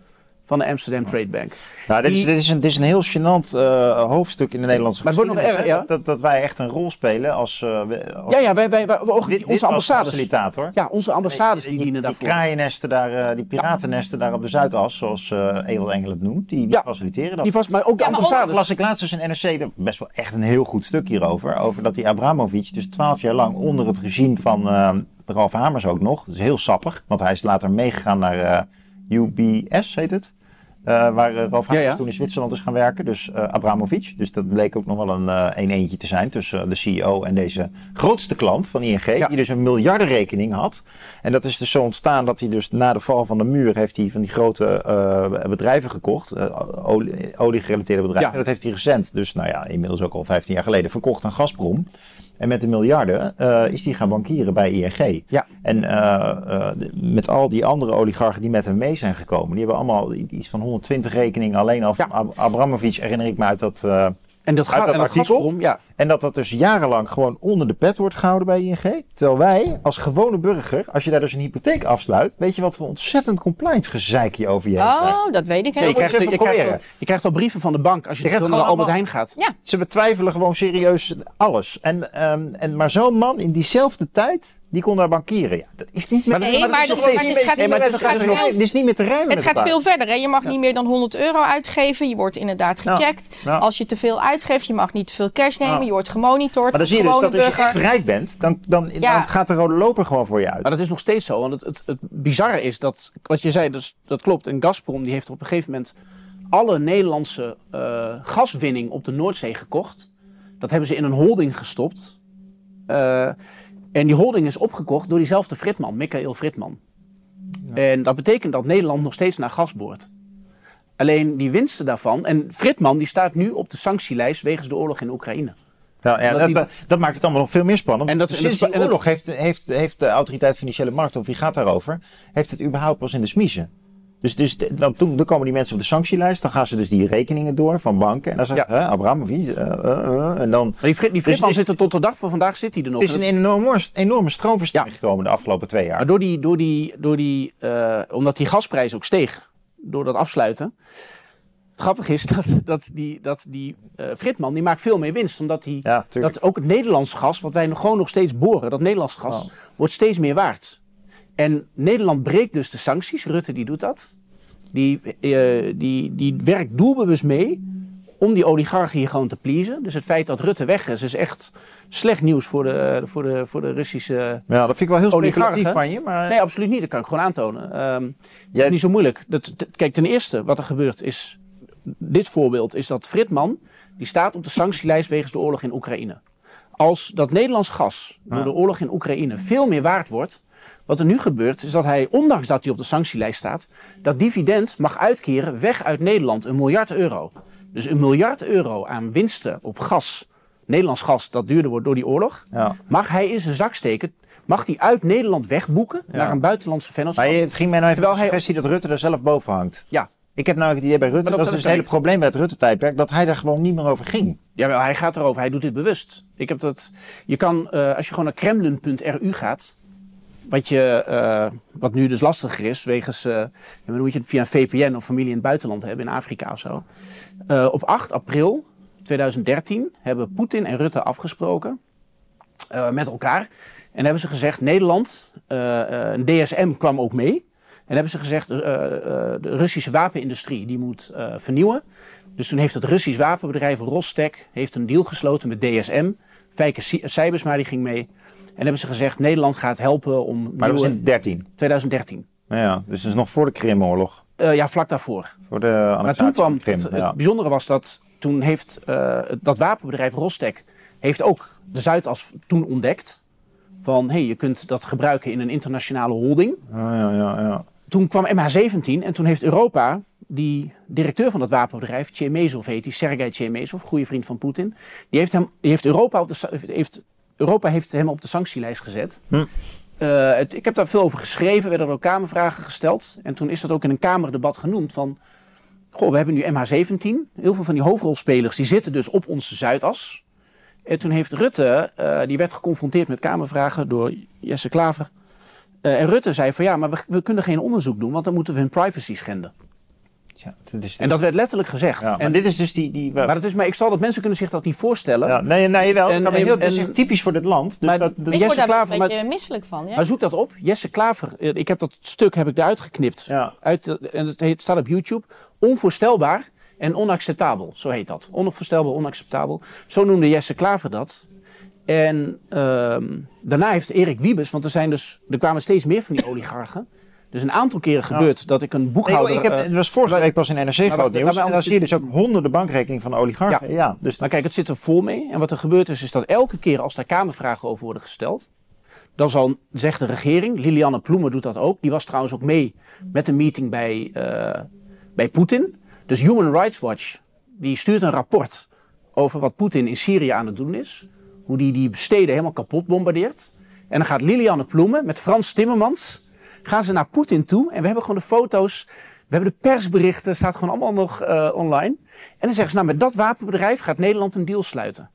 van de Amsterdam Trade Bank. Nou, dit, is, dit, is een, dit is een heel gênant uh, hoofdstuk in de Nederlandse maar het wordt nog erg, ja? dat, dat wij echt een rol spelen als... Uh, als ja, ja, wij, wij, wij dit, onze ambassades. facilitator. Ja, onze ambassades die, die, dienen daarvoor. Die kraaiennesten daar, uh, die piratennesten ja. daar op de Zuidas, zoals uh, Ewald Engel het noemt, die, die ja. faciliteren dat. Die vast, maar ook de ambassades. las ik laatst dus in NRC, best wel echt een heel goed stuk hierover, over dat die Abramovic dus twaalf jaar lang onder het regime van Ralf Hamers ook nog, dat is heel sappig, want hij is later meegegaan naar UBS, heet het? Uh, waar uh, Ralf ja, ja. toen in Zwitserland is gaan werken. Dus uh, Abramovic. Dus dat bleek ook nog wel een een eentje te zijn tussen de CEO en deze grootste klant van ING. Ja. Die dus een miljardenrekening had. En dat is dus zo ontstaan dat hij dus na de val van de muur heeft hij van die grote bedrijven gekocht. olie, oliegerelateerde bedrijven. En dat heeft hij recent, dus nou ja, inmiddels ook al 15 jaar geleden, verkocht aan Gazprom. En met de miljarden uh, is hij gaan bankieren bij ING. Ja. En uh, uh, met al die andere oligarchen die met hem mee zijn gekomen, die hebben allemaal iets van 120 rekeningen alleen al ja. Abramovic, herinner ik me uit dat. En dat, gaat, en artikel. Gazprom, ja. En dat dat dus jarenlang gewoon onder de pet wordt gehouden bij ING. Terwijl wij als gewone burger, als je daar dus een hypotheek afsluit, weet je wat voor ontzettend compliance gezeik je over je heen Oh, krijgt. dat weet ik helemaal nee, je, krijgt, je, krijgt, je krijgt al brieven van de bank als je, je naar Albert Heijn gaat. Ja. Ze betwijfelen gewoon serieus alles. En, um, en, maar zo'n man in diezelfde tijd die kon daar bankieren. Ja, dat is niet meer. Nee, maar, het is niet meer te rijmen. Het gaat veel verder. Hè? Je mag ja. niet meer dan 100 euro uitgeven. Je wordt inderdaad gecheckt. Ja. Als je te veel uitgeeft, je mag niet te veel cash nemen. Je wordt gemonitord. Maar dan zie je dus dat als je echt rijk bent, dan, dan, dan, gaat de rode loper gewoon voor je uit. Maar dat is nog steeds zo. Want het, het, het bizarre is dat, wat je zei, dus, dat klopt. En Gazprom die heeft op een gegeven moment alle Nederlandse uh, gaswinning op de Noordzee gekocht. Dat hebben ze in een holding gestopt. Uh, en die holding is opgekocht door diezelfde Fritman, Michael Fritman. Ja. En dat betekent dat Nederland nog steeds naar gas boort. Alleen die winsten daarvan. En Fritman die staat nu op de sanctielijst wegens de oorlog in Oekraïne. Ja, ja dat, die, dat, maakt het allemaal nog veel meer spannend. En dat, Sinds de oorlog heeft, heeft, heeft de autoriteit financiële markten, of wie gaat daarover, heeft het überhaupt pas in de smiezen. Dus, dus dan, toen, dan komen die mensen op de sanctielijst. Dan gaan ze dus die rekeningen door van banken. En dan zeggen ja. Abramovic. Uh, uh, en dan, die, Frit, die Fritman dus, zit er tot de dag van vandaag zit hij er nog. Het is een enorme, enorme stroomverstijging ja. gekomen de afgelopen twee jaar. Maar door die, door die, door die, omdat die gasprijs ook steeg door dat afsluiten. Het grappige is dat, dat die, dat die uh, Fritman die maakt veel meer winst. Omdat hij, ja, dat ook het Nederlands gas, wat wij nog gewoon nog steeds boren, dat Nederlands gas, oh. wordt steeds meer waard. En Nederland breekt dus de sancties. Rutte die doet dat. Die, uh, die, die werkt doelbewust mee om die oligarchen hier gewoon te pleasen. Dus het feit dat Rutte weg is, is echt slecht nieuws voor de, voor de, voor de Russische Ja, dat vind ik wel heel speculatief van je. Maar... Nee, absoluut niet. Dat kan ik gewoon aantonen. Um, Jij... is niet zo moeilijk. Dat, kijk, ten eerste, wat er gebeurt is... Dit voorbeeld is dat Fritman, die staat op de sanctielijst wegens de oorlog in Oekraïne. Als dat Nederlands gas door de oorlog in Oekraïne veel meer waard wordt wat er nu gebeurt, is dat hij, ondanks dat hij op de sanctielijst staat, dat dividend mag uitkeren weg uit Nederland, een miljard euro. Dus een miljard euro aan winsten op gas, Nederlands gas, dat duurder wordt door die oorlog, ja. mag hij in zijn zak steken. Mag hij uit Nederland wegboeken ja. naar een buitenlandse vennootschap. Maar het ging mij nou even de suggestie hij... dat Rutte er zelf boven hangt. Ja, ik heb nou het idee bij Rutte, dat, dat is dus het hele probleem bij het Rutte-tijdperk, dat hij daar gewoon niet meer over ging. Ja, wel, hij gaat erover, hij doet dit bewust. Ik heb dat, je kan, uh, als je gewoon naar kremlin.ru gaat, wat, je, uh, wat nu dus lastiger is, wegens, uh, dan moet je het via een VPN of familie in het buitenland hebben, in Afrika of zo. Op 8 april 2013 hebben Poetin en Rutte afgesproken met elkaar. En hebben ze gezegd, Nederland, een DSM kwam ook mee. En hebben ze gezegd, de Russische wapenindustrie die moet vernieuwen. Dus toen heeft het Russisch wapenbedrijf Rostek heeft een deal gesloten met DSM. Fijke Cybersma die ging mee. En hebben ze gezegd, Nederland gaat helpen om... Maar dat was in 13? 2013. Nou ja, dus dat is nog voor de Krimoorlog. Uh, ja, vlak daarvoor. Voor de maar toen kwam, Krim, het, ja. het, bijzondere was dat toen heeft uh, dat wapenbedrijf Rostek heeft ook de Zuidas toen ontdekt. Van, hé, hey, je kunt dat gebruiken in een internationale holding. Ah, ja, ja, ja. Toen kwam MH17 en toen heeft Europa die directeur van dat wapenbedrijf, Chemezov heet die, Sergei Chemezov, goede vriend van Poetin, die heeft, hem, die heeft Europa op de, heeft Europa heeft hem op de sanctielijst gezet. Hm. Uh, het, ik heb daar veel over geschreven, werden er ook kamervragen gesteld. En toen is dat ook in een kamerdebat genoemd van... Goh, we hebben nu MH17. Heel veel van die hoofdrolspelers die zitten dus op onze Zuidas. En toen heeft Rutte, uh, die werd geconfronteerd met kamervragen door Jesse Klaver... en Rutte zei van ja, maar we, we kunnen geen onderzoek doen, want dan moeten we hun privacy schenden. Ja, dat is, en dat werd letterlijk gezegd. Ja, en dit is dus die. die maar, het is, maar ik zal dat mensen kunnen zich dat niet voorstellen. Ja, nee, nee, wel. En, heel, en, is typisch voor dit land. Dus maar, dat, dat, ik Jesse Klaver, een beetje misselijk van. Ja. Maar zoek dat op. Jesse Klaver. Eh, ik heb dat stuk heb ik eruit geknipt. Ja. Uit, en het, heet, staat op YouTube. Onvoorstelbaar en onacceptabel. Zo heet dat. Onvoorstelbaar, onacceptabel. Zo noemde Jesse Klaver dat. En uh, daarna heeft Erik Wiebes, want er, zijn dus, er kwamen steeds meer van die oligarchen. Dus een aantal keren gebeurd dat ik een boekhouder... ik heb, het was vorige week pas in NRC groot nieuws. En dan zie je dus ook honderden bankrekeningen van oligarchen. Ja. dus maar kijk, het zit er vol mee. En wat er gebeurt is, is dat elke keer als daar kamervragen over worden gesteld... dan zal, zegt de regering, Lilianne Ploemen doet dat ook. Die was trouwens ook mee met een meeting bij, uh, bij Poetin. Dus Human Rights Watch, die stuurt een rapport over wat Poetin in Syrië aan het doen is. Hoe die die steden helemaal kapot bombardeert. En dan gaat Lilianne Ploemen met Frans Timmermans gaan ze naar Poetin toe. En we hebben gewoon de foto's, we hebben de persberichten, staat gewoon allemaal nog uh, online. En dan zeggen ze, nou met dat wapenbedrijf gaat Nederland een deal sluiten.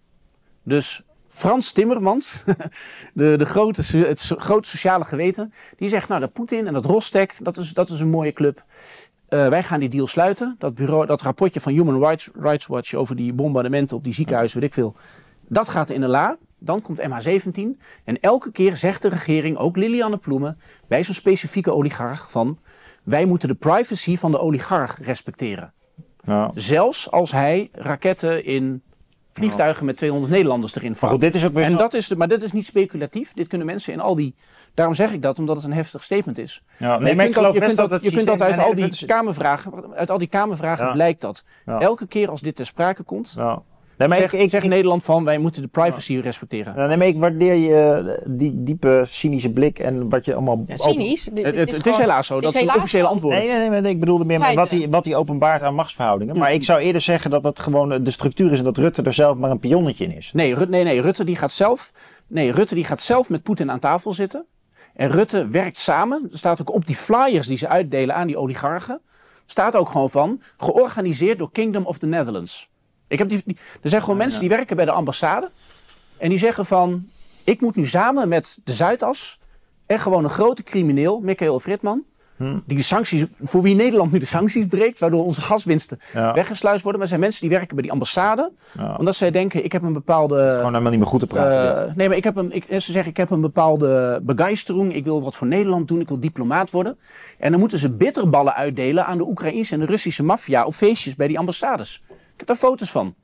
Dus Frans Timmermans, de, de grote, het grote sociale geweten, die zegt, nou dat Poetin en dat Rostek, dat is, dat is een mooie club. Uh, wij gaan die deal sluiten. Dat, bureau, dat rapportje van Human Rights, Rights Watch over die bombardementen op die ziekenhuizen, weet ik veel. Dat gaat in de la. Dan komt MH17. En elke keer zegt de regering, ook Lilianne Ploemen, bij zo'n specifieke oligarch van... wij moeten de privacy van de oligarch respecteren. Ja. Zelfs als hij raketten in vliegtuigen met 200 Nederlanders erin vangt. dit is ook en dat is maar dit is niet speculatief. Dit kunnen mensen in al die... Daarom zeg ik dat, omdat het een heftig statement is. Ja, nee, maar je dat, je kunt dat uit, al die kamervragen, uit al die kamervragen blijkt dat. Elke keer als dit ter sprake komt... Nee, maar zeg, ik, zeg Nederland van wij moeten de privacy respecteren. Nee, maar ik waardeer je die diepe cynische blik en wat je allemaal. Ja, cynisch? Het, het, is, helaas zo. Dat is een officiële antwoord. Nee, nee, nee, ik bedoelde meer wat hij wat die openbaart aan machtsverhoudingen. Maar ik zou eerder zeggen dat dat gewoon de structuur is en dat Rutte er zelf maar een pionnetje in is. Nee, Rut, nee, nee Rutte die gaat zelf. Nee, Rutte die gaat zelf met Poetin aan tafel zitten. En Rutte werkt samen. Er staat ook op die flyers die ze uitdelen aan die oligarchen. Staat ook gewoon van. Georganiseerd door Kingdom of the Netherlands. Ik heb die, er zijn gewoon mensen die werken bij de ambassade. En die zeggen van, ik moet nu samen met de Zuidas en gewoon een grote crimineel, Michael Fritman, hm. die de sancties, voor wie Nederland nu de sancties breekt, waardoor onze gaswinsten weggesluist worden. Maar er zijn mensen die werken bij die ambassade, omdat zij denken, ik heb een bepaalde... Het is gewoon helemaal niet meer goed te praten. Uh, nee, maar ik heb een, ik, ze zeggen, ik heb een bepaalde begeistering, ik wil wat voor Nederland doen, ik wil diplomaat worden. En dan moeten ze bitterballen uitdelen aan de Oekraïnse en de Russische maffia op feestjes bij die ambassades. Heb daar foto's van.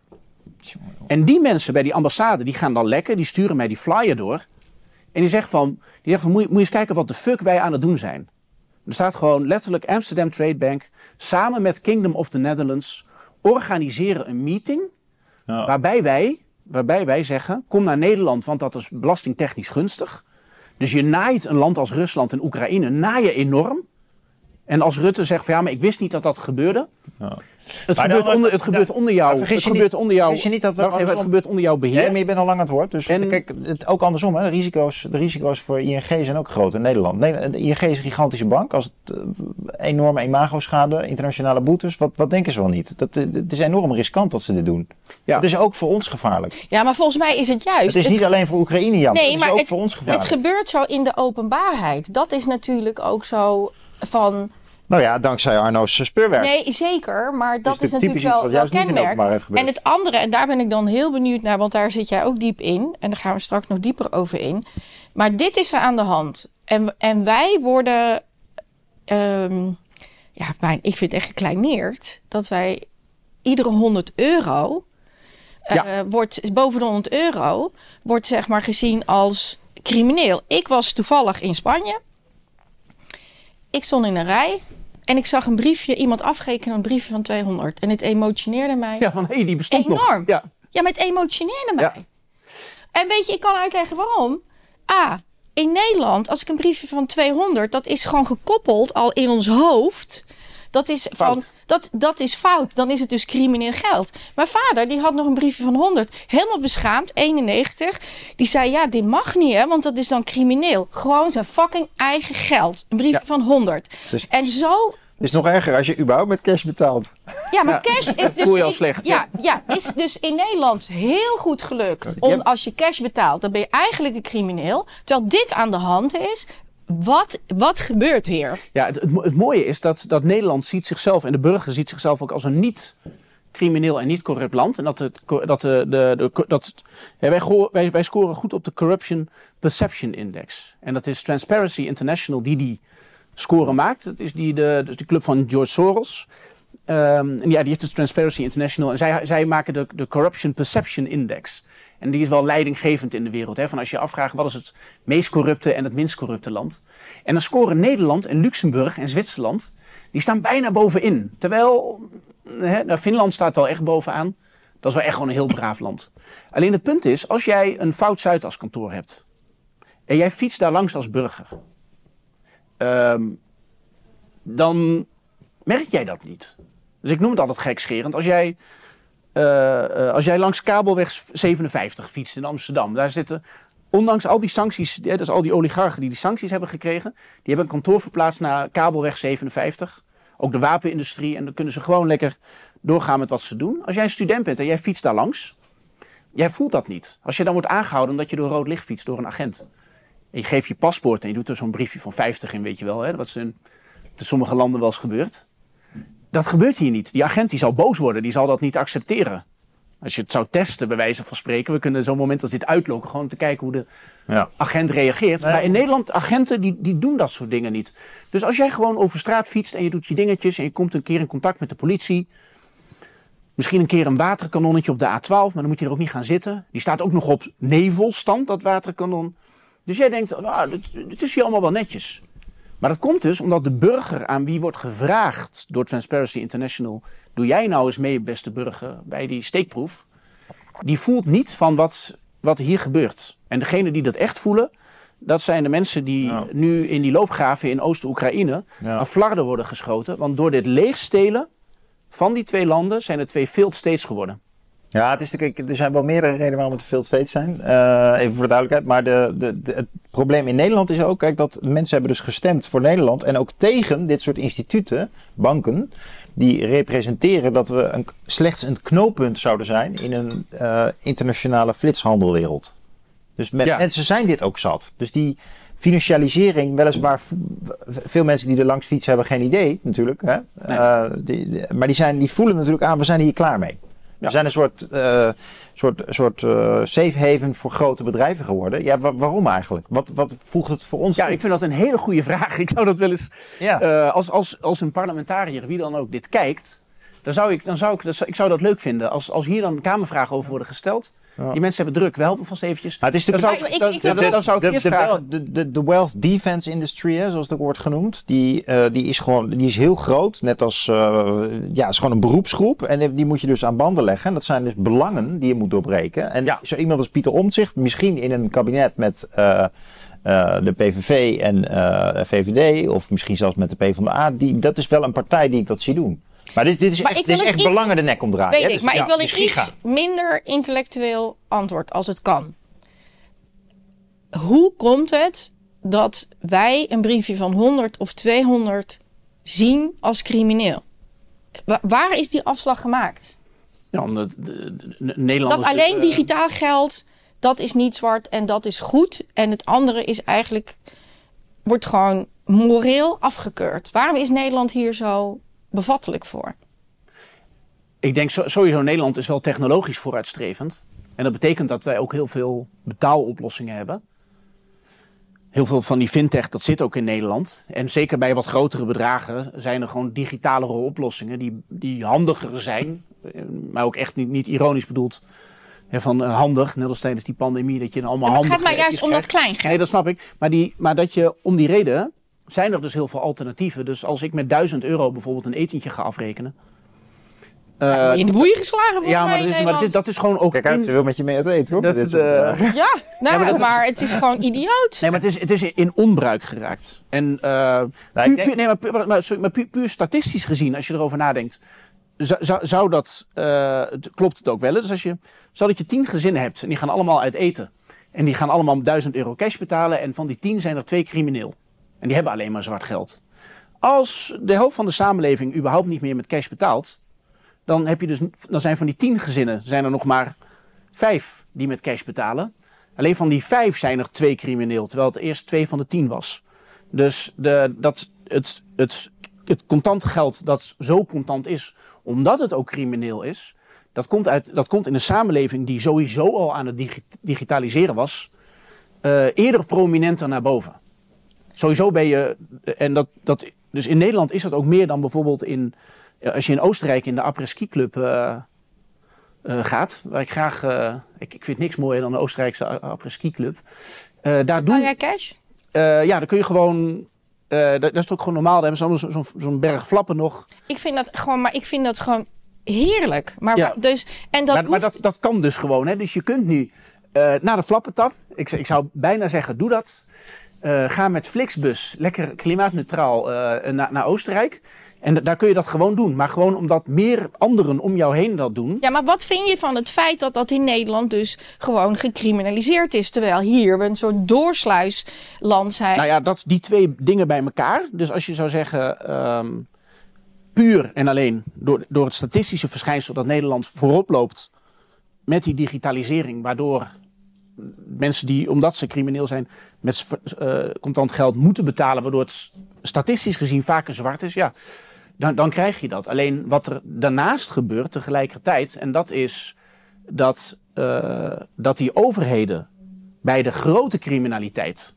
En die mensen bij die ambassade, die gaan dan lekker, die sturen mij die flyer door. En die zeggen van, die zeggen van moet, je, moet je eens kijken wat de fuck wij aan het doen zijn. Er staat gewoon letterlijk Amsterdam Trade Bank samen met Kingdom of the Netherlands organiseren een meeting ja. waarbij, wij, waarbij wij zeggen, kom naar Nederland, want dat is belastingtechnisch gunstig. Dus je naait een land als Rusland en Oekraïne, naaien enorm. En als Rutte zegt van ja, maar ik wist niet dat dat gebeurde. Ja. Het, gebeurt, onder, het gebeurt onder jou. Het gebeurt onder jou. Je niet dat het, het gebeurt onder jouw beheer. Ja, maar je bent al lang aan het woord. Dus en, kijk, het, ook andersom. Hè. De, risico's, de risico's voor ING zijn ook groot in Nederland. De ING is een gigantische bank. Als het uh, enorme imago-schade, internationale boetes. Wat, wat denken ze wel niet? Dat, eh, het is enorm riskant dat ze dit doen. Ja. Het is ook voor ons gevaarlijk. Ja, maar volgens mij is het juist. Het is niet alleen voor Oekraïne, Jan. Nee, het is maar ook het, voor ons gevaarlijk. Het gebeurt zo in de openbaarheid. Dat is natuurlijk ook zo van nou ja, dankzij Arno's speurwerk. Nee, zeker. Maar dat is, natuurlijk wel, wel kenmerk. En het andere, en daar ben ik dan heel benieuwd naar, want daar zit jij ook diep in. En daar gaan we straks nog dieper over in. Maar dit is er aan de hand. En, en wij worden, um, ja, ik vind het echt gekleineerd dat wij iedere 100 euro, uh, wordt, boven de 100 euro, wordt zeg maar gezien als crimineel. Ik was toevallig in Spanje. Ik stond in een rij. En ik zag een briefje, iemand afrekenen, een briefje van 200. En het emotioneerde mij. Ja, van hé, hey, die bestond enorm. nog. Ja. ja, maar het emotioneerde mij. Ja. En weet je, ik kan uitleggen waarom. A, in Nederland, als ik een briefje van 200, dat is gewoon gekoppeld al in ons hoofd dat is, van, dat, dat is fout. Dan is het dus crimineel geld. Mijn vader, die had nog een briefje van 100. Helemaal beschaamd, 91. Die zei, ja, dit mag niet, hè, want dat is dan crimineel. Gewoon zijn fucking eigen geld. Een briefje van 100. Dus en zo is nog erger als je überhaupt met cash betaalt. Ja, maar cash is dus. Voel je al slecht. Ja, ja, is dus in Nederland heel goed gelukt. Om, als je cash betaalt, dan ben je eigenlijk een crimineel. Terwijl dit aan de hand is, wat, wat gebeurt hier? Ja, het, het, mooie is dat, dat Nederland ziet zichzelf en de burger ziet zichzelf ook als een niet crimineel en niet corrupt land. En dat, het, dat, de, de, de dat wij, wij, wij scoren goed op de Corruption Perception Index. En dat is Transparency International die die score maakt. Dat is die, de, dus de club van George Soros. En ja, die heeft de Transparency International. En zij, zij maken de, de Corruption Perception Index. En die is wel leidinggevend in de wereld. Hè? Van als je afvraagt wat is het meest corrupte en het minst corrupte land. En dan scoren Nederland en Luxemburg en Zwitserland. Die staan bijna bovenin. Terwijl hè, nou, Finland staat wel echt bovenaan. Dat is wel echt gewoon een heel braaf land. Alleen het punt is, als jij een fout Zuid kantoor hebt. En jij fietst daar langs als burger. Um, dan merk jij dat niet. Dus ik noem het altijd gekscherend. Als jij als jij langs kabelweg 57 fietst in Amsterdam, daar zitten, ondanks al die sancties, dus al die oligarchen die die sancties hebben gekregen, die hebben een kantoor verplaatst naar kabelweg 57. Ook de wapenindustrie. En dan kunnen ze gewoon lekker doorgaan met wat ze doen. Als jij een student bent en jij fietst daar langs, jij voelt dat niet. Als je dan wordt aangehouden omdat je door rood licht fietst door een agent. En je geeft je paspoort en je doet er zo'n briefje van 50 in, weet je wel. Hè, wat in sommige landen wel eens gebeurt. Dat gebeurt hier niet. Die agent die zal boos worden, die zal dat niet accepteren. Als je het zou testen, bij wijze van spreken, we kunnen zo'n moment als dit uitlokken, gewoon te kijken hoe de ja. agent reageert. Maar in Nederland, agenten die, die doen dat soort dingen niet. Dus als jij gewoon over straat fietst en je doet je dingetjes en je komt een keer in contact met de politie. Misschien een keer een waterkanonnetje op de A12, maar dan moet je er ook niet gaan zitten. Die staat ook nog op nevelstand, dat waterkanon. Dus jij denkt, ah, dit is hier allemaal wel netjes. Maar dat komt dus omdat de burger aan wie wordt gevraagd door Transparency International: doe jij nou eens mee, beste burger, bij die steekproef? Die voelt niet van wat, wat hier gebeurt. En degene die dat echt voelen, dat zijn de mensen die nu in die loopgraven in Oost-Oekraïne ja. aan flarden worden geschoten. Want door dit leegstelen van die twee landen zijn er twee failed states geworden. Ja, het is, er zijn wel meerdere redenen waarom het veel steeds zijn. Uh, even voor de duidelijkheid. Maar de, de, het probleem in Nederland is ook kijk, dat mensen hebben dus gestemd voor Nederland. En ook tegen dit soort instituten, banken. Die representeren dat we een, slechts een knooppunt zouden zijn in een uh, internationale flitshandelwereld. Dus mensen zijn dit ook zat. Dus die financialisering, weliswaar veel mensen die er langs fietsen hebben geen idee natuurlijk. Hè? Uh, die, maar die, zijn, die voelen natuurlijk aan, we zijn hier klaar mee. We zijn een soort, uh, soort, soort uh, safe haven voor grote bedrijven geworden. Ja, waarom eigenlijk? Wat, wat voegt het voor ons? Ja, ik vind dat een hele goede vraag. Ik zou dat wel eens, ja. uh, als, als, als een parlementariër, wie dan ook, dit kijkt, dan zou ik, dan zou ik, ik zou dat leuk vinden. Als, als hier dan kamervragen over worden gesteld. Die mensen hebben druk. We helpen vast eventjes. het is dan, zou ik, dan, zou ik eerst vragen. De, de, de wealth defense industry, hè, zoals het ook wordt genoemd, die, uh, die, is gewoon, die is heel groot. Net als, uh, ja, is gewoon een beroepsgroep. En die moet je dus aan banden leggen. En dat zijn dus belangen die je moet doorbreken. En ja. zo iemand als Pieter Omtzigt, misschien in een kabinet met... Uh, uh, de PVV en uh, VVD, of misschien zelfs met de PvdA, die, dat is wel een partij die ik dat zie doen. Maar dit, dit is echt, dit is echt belangen de nek omdraaien. Weet ik, dus maar ik wil een iets minder intellectueel antwoord als het kan. Hoe komt het dat wij een briefje van 100 of 200 zien als crimineel? waar is die afslag gemaakt? Ja, omdat de, de, Nederlanders... Dat alleen digitaal geld, dat is niet zwart en dat is goed. En het andere is eigenlijk, wordt gewoon moreel afgekeurd. Waarom is Nederland hier zo bevattelijk voor? Ik denk sowieso Nederland is wel technologisch vooruitstrevend. En dat betekent dat wij ook heel veel betaaloplossingen hebben. Heel veel van die fintech, dat zit ook in Nederland. En zeker bij wat grotere bedragen zijn er gewoon digitalere oplossingen die, die handiger zijn. Maar ook echt niet, niet ironisch bedoeld van uh, handig, net als tijdens die pandemie, dat je allemaal handig... Het gaat maar juist om dat kleingeld. Nee, dat snap ik. Maar, die, maar dat je om die reden zijn er dus heel veel alternatieven. Dus als ik met 1000 euro bijvoorbeeld een etentje ga afrekenen. Uh, in de boeien geslagen Ja, maar, dat is, maar dat is gewoon ook... Kijk uit, ze wil met je mee uit eten hoor. Dat, is, uh, ja, nou, ja, maar, het is gewoon idioot. Nee, maar het is, het is in onbruik geraakt. En uh, nou, puur, denk... nee, maar, maar, sorry, maar puur, puur, statistisch gezien, als je erover nadenkt... Zou, zou dat, klopt het ook wel? Dus als je, stel dat je tien gezinnen hebt en die gaan allemaal uit eten. En die gaan allemaal 1000 euro cash betalen. En van die tien zijn er twee crimineel. En die hebben alleen maar zwart geld. Als de helft van de samenleving überhaupt niet meer met cash betaalt, dan, heb je dus, dan zijn van die tien gezinnen zijn er nog maar vijf die met cash betalen. Alleen van die vijf zijn er twee crimineel, terwijl het eerst twee van de tien was. Dus de, dat het, het, het contant geld dat zo contant is, omdat het ook crimineel is, dat komt, uit, dat komt in een samenleving die sowieso al aan het digitaliseren was, uh, eerder prominenter naar boven. Sowieso ben je, en dat, dat, dus in Nederland is dat ook meer dan bijvoorbeeld in, als je in Oostenrijk in de après-ski club uh, uh, gaat, waar ik graag, ik, ik vind niks mooier dan de Oostenrijkse après-ski club. daar doen, jij cash? ja, dan kun je gewoon dat, dat, is ook gewoon normaal. Daar hebben ze zo'n zo, berg flappen nog. Ik vind dat gewoon, maar ik vind dat gewoon heerlijk. Maar, ja. dus, en dat maar, maar dat, dat kan dus gewoon. Hè? Dus je kunt nu uh, naar de flappentap. Ik, ik zou bijna zeggen, doe dat. Uh, ga met Flixbus, lekker klimaatneutraal, uh, naar, naar Oostenrijk. En daar kun je dat gewoon doen. Maar gewoon omdat meer anderen om jou heen dat doen. Ja, maar wat vind je van het feit dat dat in Nederland dus gewoon gecriminaliseerd is? Terwijl hier we een soort doorsluisland zijn. Nou ja, dat die twee dingen bij elkaar. Dus als je zou zeggen, um, puur en alleen door, door het statistische verschijnsel dat Nederland voorop loopt met die digitalisering, waardoor mensen die, omdat ze crimineel zijn, met uh, contant geld moeten betalen, waardoor het statistisch gezien vaker zwart is, ja, dan, dan krijg je dat. Alleen wat er daarnaast gebeurt tegelijkertijd, en dat is dat, uh, dat die overheden bij de grote criminaliteit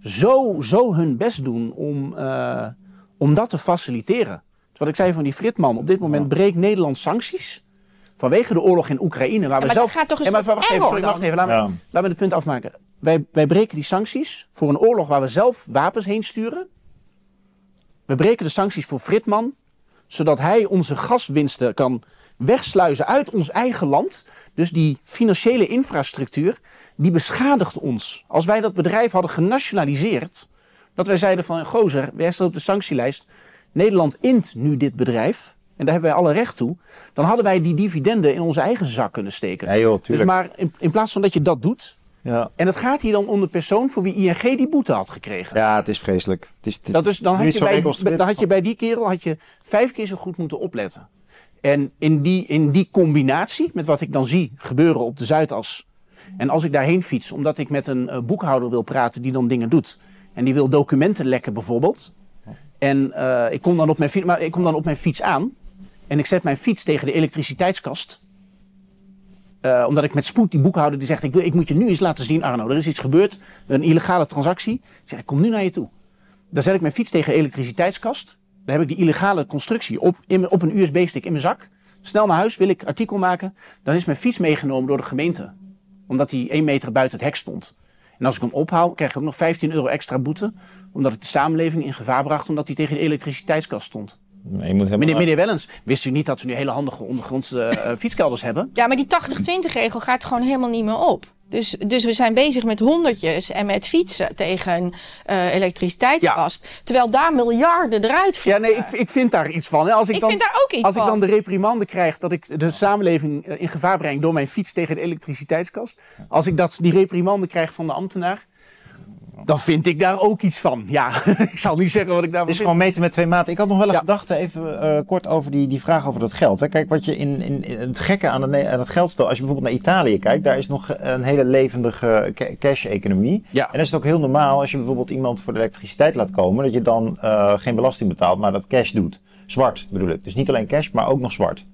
zo, zo hun best doen om, uh, om dat te faciliteren. Dus wat ik zei van die Fritman, op dit moment breekt Nederland sancties. Vanwege de oorlog in Oekraïne, waar we maar zelf. Gaat toch eens maar, wacht even, sorry, wacht even. Laat, me, laat me het punt afmaken. Wij, wij breken die sancties voor een oorlog waar we zelf wapens heen sturen. We breken de sancties voor Fritman, zodat hij onze gaswinsten kan wegsluizen uit ons eigen land. Dus die financiële infrastructuur, die beschadigt ons. Als wij dat bedrijf hadden genationaliseerd, dat wij zeiden van, gozer, wij staan op de sanctielijst. Nederland int nu dit bedrijf en daar hebben wij alle recht toe, dan hadden wij die dividenden in onze eigen zak kunnen steken. Ja, joh, dus maar in, in, plaats van dat je dat doet. Ja. En het gaat hier dan om de persoon voor wie ING die boete had gekregen. Ja, het is vreselijk. Het is, dat is, dan, had je bij, dan had je bij die kerel had je vijf keer zo goed moeten opletten. En in die, in die combinatie met wat ik dan zie gebeuren op de Zuidas. En als ik daarheen fiets, omdat ik met een uh, boekhouder wil praten die dan dingen doet. En die wil documenten lekken bijvoorbeeld. En uh, ik, kom dan op mijn, maar ik kom dan op mijn fiets aan. En ik zet mijn fiets tegen de elektriciteitskast. Uh, omdat ik met spoed die boekhouder die zegt: ik, wil, ik moet je nu eens laten zien, Arno. Er is iets gebeurd, een illegale transactie. Ik zeg: Ik kom nu naar je toe. Dan zet ik mijn fiets tegen de elektriciteitskast. Dan heb ik die illegale constructie op, in, op een USB-stick in mijn zak. Snel naar huis, wil ik artikel maken. Dan is mijn fiets meegenomen door de gemeente. Omdat hij één meter buiten het hek stond. En als ik hem ophoud, krijg ik ook nog 15 euro extra boete. Omdat ik de samenleving in gevaar bracht omdat hij tegen de elektriciteitskast stond. Nee, moet meneer, meneer Wellens, wist u niet dat we nu hele handige ondergrondse uh, fietskelders hebben? Ja, maar die 80-20 regel gaat gewoon helemaal niet meer op. Dus, dus we zijn bezig met honderdjes en met fietsen tegen uh, elektriciteitskast. Terwijl daar miljarden eruit vliegen. Ja, nee, ik, ik vind daar iets van. Als ik, ik dan, vind daar ook iets als van. ik dan de reprimande krijg dat ik de samenleving in gevaar breng door mijn fiets tegen de elektriciteitskast. Als ik dat, die reprimande krijg van de ambtenaar dan vind ik daar ook iets van. Ja, ik zal niet zeggen wat ik daarvan Het is gewoon meten met twee maten. Ik had nog wel een gedachte even uh, kort over die, die vraag over dat geld. Hè. Kijk, wat je in, in, in het gekke aan, het, aan het geldstel, als je bijvoorbeeld naar Italië kijkt, daar is nog een hele levendige cash-economie. Ja. En dan is het ook heel normaal als je bijvoorbeeld iemand voor de elektriciteit laat komen, dat je dan uh, geen belasting betaalt, maar dat cash doet. Zwart bedoel ik. Dus niet alleen cash, maar ook nog zwart.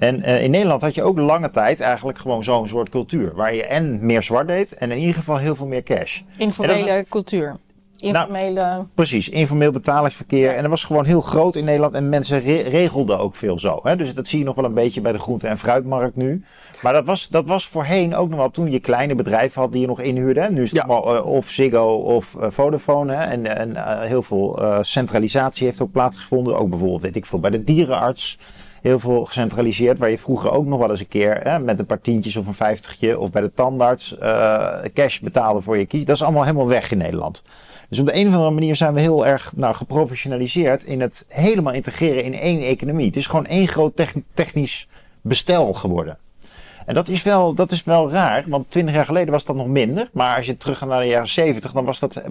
En uh, in Nederland had je ook lange tijd eigenlijk gewoon zo'n soort cultuur. Waar je en meer zwart deed en in ieder geval heel veel meer cash. Informele dat, cultuur. Informele... Nou, precies, informeel betalingsverkeer. En dat was gewoon heel groot in Nederland en mensen re regelden ook veel zo. Hè? Dus dat zie je nog wel een beetje bij de groente- en fruitmarkt nu. Maar dat was, dat was voorheen ook nog wel toen je kleine bedrijven had die je nog inhuurde. Nu is het ja. allemaal uh, of Ziggo of uh, Vodafone. Hè? En, en uh, heel veel centralisatie heeft ook plaatsgevonden. Ook bijvoorbeeld, weet ik veel, bij de dierenarts heel veel gecentraliseerd. Waar je vroeger ook nog wel eens een keer hè, met een paar tientjes of een vijftigje of bij de tandarts uh, cash betalen voor je kies. Dat is allemaal helemaal weg in Nederland. Dus op de een of andere manier zijn we heel erg nou, geprofessionaliseerd in het helemaal integreren in één economie. Het is gewoon één groot technisch bestel geworden. En dat is, wel, dat is wel raar, want twintig jaar geleden was dat nog minder. Maar als je terug gaat naar de jaren zeventig, dan was dat,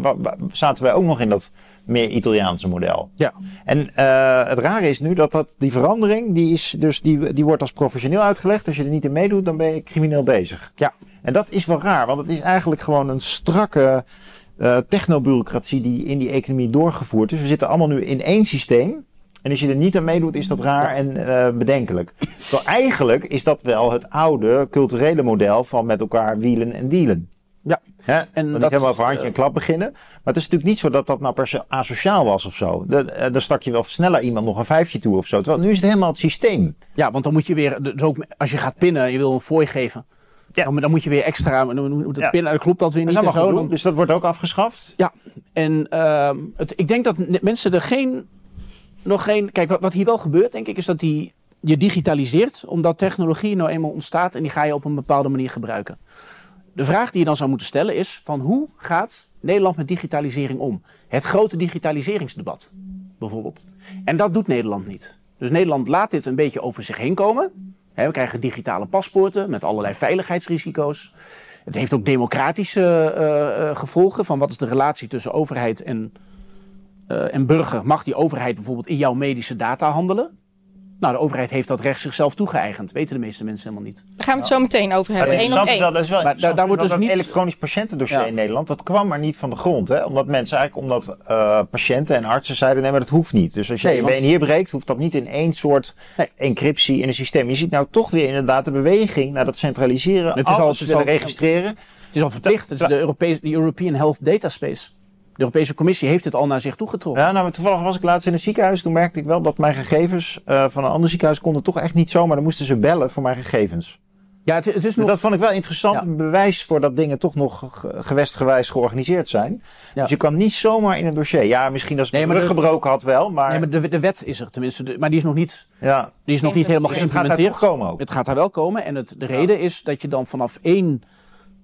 zaten wij ook nog in dat meer Italiaanse model. Ja. En uh, het rare is nu dat, dat die verandering, die, is dus, die, die wordt als professioneel uitgelegd. Als je er niet in meedoet, dan ben je crimineel bezig. Ja. En dat is wel raar, want het is eigenlijk gewoon een strakke uh, technobureaucratie die in die economie doorgevoerd is. We zitten allemaal nu in één systeem. En als je er niet aan meedoet, is dat raar en uh, bedenkelijk. Terwijl eigenlijk is dat wel het oude culturele model van met elkaar wielen en dealen. Ja. Hè? En niet helemaal over handje en klap beginnen. Maar het is natuurlijk niet zo dat dat nou per se asociaal was of zo. Eh, dan stak je wel sneller iemand nog een vijfje toe of zo. Terwijl nu is het helemaal het systeem. Ja, want dan moet je weer, dus ook als je gaat pinnen en je wil een fooi geven. Ja. Dan, dan, moet je weer extra, dan moet het pinnen, dan klopt dat weer niet. Dat zo, dus dat wordt ook afgeschaft? Ja, en uh, het, ik denk dat mensen er geen, nog geen, kijk wat, hier wel gebeurt denk ik is dat die, je digitaliseert omdat technologie nou eenmaal ontstaat en die ga je op een bepaalde manier gebruiken. De vraag die je dan zou moeten stellen is van hoe gaat Nederland met digitalisering om? Het grote digitaliseringsdebat bijvoorbeeld. En dat doet Nederland niet. Dus Nederland laat dit een beetje over zich heen komen. we krijgen digitale paspoorten met allerlei veiligheidsrisico's. Het heeft ook democratische uh, uh, gevolgen van wat is de relatie tussen overheid en, uh, en burger. Mag die overheid bijvoorbeeld in jouw medische data handelen? Nou, de overheid heeft dat recht zichzelf toegeëigend. Weten de meeste mensen helemaal niet. Daar gaan we het zo meteen over hebben. Eén op één. Dat is wel maar daar, daar wordt dus een niet... elektronisch patiëntendossier in Nederland. Dat kwam maar niet van de grond. Hè? Omdat mensen eigenlijk, omdat uh, patiënten en artsen zeiden, nee, maar dat hoeft niet. Dus als je nee, je want... been hier breekt, hoeft dat niet in één soort nee. encryptie in een systeem. Je ziet nou toch weer inderdaad de beweging naar dat centraliseren. Het is al, het is al, registreren. Het is al verplicht. Het is de, Europese, de European Health Data Space. De Europese Commissie heeft het al naar zich toegetrokken. Ja, nou, toevallig was ik laatst in een ziekenhuis. Toen merkte ik wel dat mijn gegevens uh, van een ander ziekenhuis konden toch echt niet zomaar. Dan moesten ze bellen voor mijn gegevens. Ja, het, het is dus nog... dat vond ik wel interessant. Ja. Een bewijs voor dat dingen toch nog gewestgewijs georganiseerd zijn. Ja. Dus je kan niet zomaar in een dossier. Ja, misschien als het nee, gebroken had wel. Maar... Nee, maar de, de wet is er tenminste. De, maar die is nog niet, ja. die is nog niet helemaal geïmplementeerd. Het gaat daar komen ook. Het gaat daar wel komen. En het, de reden is dat je dan vanaf één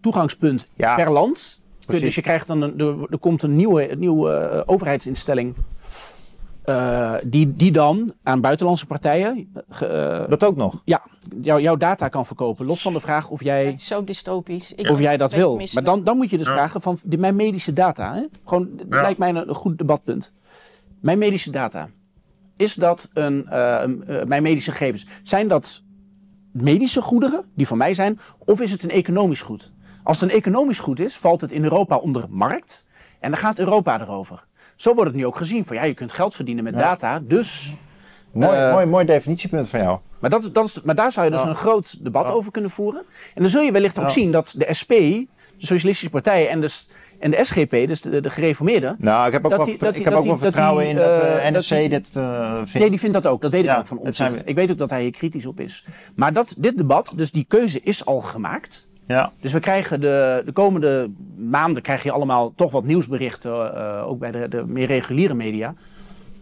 toegangspunt per land Precies. Dus je krijgt dan een, er, er komt een nieuwe, een nieuwe uh, overheidsinstelling. Uh, die, die dan aan buitenlandse partijen. Uh, dat ook nog? Ja, jou, jouw data kan verkopen. Los van de vraag of jij. Het is zo dystopisch. Ik of jij dat wil. Maar dan, dan moet je dus ja. vragen van die, mijn medische data. Hè? Gewoon, dat ja. lijkt mij een, een, goed debatpunt. Mijn medische data. Is dat een, uh, mijn medische gegevens? Zijn dat medische goederen die van mij zijn? Of is het een economisch goed? Als het een economisch goed is, valt het in Europa onder markt. En dan gaat Europa erover. Zo wordt het nu ook gezien. Van ja, je kunt geld verdienen met ja. data. Dus. Mooi, uh, mooi, mooi definitiepunt van jou. Maar, dat, dat is, maar daar zou je dus een groot debat over kunnen voeren. En dan zul je wellicht ook zien dat de SP, de Socialistische Partij en de, en de SGP, dus de, de gereformeerden. Nou, ik heb ook wel, die, ik heb ook wel vertrouwen die, in dat uh, NSC die, dit uh, vindt. Nee, die vindt dat ook. Dat weet ik ook van ons. Ik weet ook dat hij hier kritisch op is. Maar dat, dit debat, dus die keuze is al gemaakt. Ja. Dus we krijgen de, de komende maanden krijg je allemaal toch wat nieuwsberichten, uh, ook bij de, de meer reguliere media.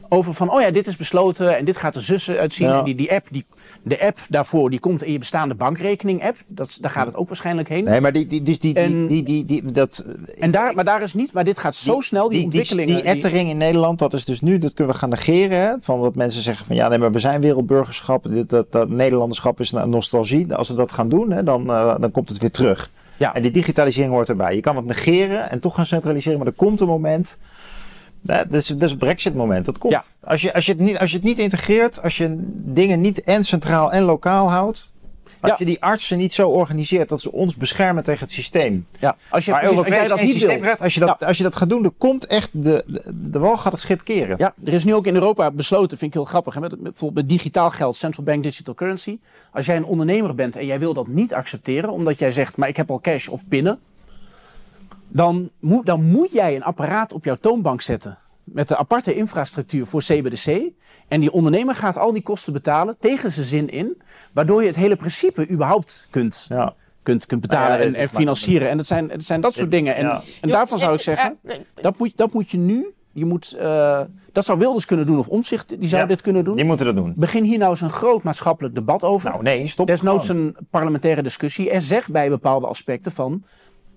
Over van, oh ja, dit is besloten en dit gaat er zussen uitzien. Ja. En die, die app, die, de app daarvoor, die komt in je bestaande bankrekening-app. Dat, daar gaat het ook waarschijnlijk heen. Nee, maar die, die, dus die, en, die, die, die, dat... En daar, maar daar is niet, maar dit gaat zo snel, die, ontwikkelingen. Die, die ettering in Nederland, dat is dus nu, dat kunnen we gaan negeren. Hè? Van wat mensen zeggen van, ja, nee, maar we zijn wereldburgerschap. Dit, dat, dat Nederlanderschap is een nostalgie. Als we dat gaan doen, hè, dan, uh, dan komt het weer terug. Ja. En die digitalisering hoort erbij. Je kan het negeren en toch gaan centraliseren, maar er komt een moment... Dat is, dat is het Brexit-moment. Dat komt. Ja. Als, je, als, je het niet, als je het niet integreert, als je dingen niet en centraal en lokaal houdt. Als ja. je die artsen niet zo organiseert dat ze ons beschermen tegen het systeem. Ja, als, je, maar precies, als jij dat niet wil. Als je dat, ja. als je dat gaat doen, dan komt echt de, de, de wal gaat het schip keren. Ja, er is nu ook in Europa besloten, vind ik heel grappig. Hè, met, met, bijvoorbeeld met digitaal geld, Central Bank Digital Currency. Als jij een ondernemer bent en jij wil dat niet accepteren, omdat jij zegt, maar ik heb al cash of pinnen dan moet, dan moet jij een apparaat op jouw toonbank zetten. Met de aparte infrastructuur voor CBDC. En die ondernemer gaat al die kosten betalen tegen zijn zin in. Waardoor je het hele principe überhaupt kunt, ja. kunt, kunt betalen ja, en, en, financieren. En dat zijn, dat zijn dat soort dingen. En, en daarvan zou ik zeggen, dat moet, dat moet je nu je moet, uh, dat zou Wilders kunnen doen of Omzicht, die zou ja, dit kunnen doen. Die moeten dat doen. Begin hier nou eens een groot maatschappelijk debat over. Nou nee, stop. Desnoods een parlementaire discussie en zeg bij bepaalde aspecten van,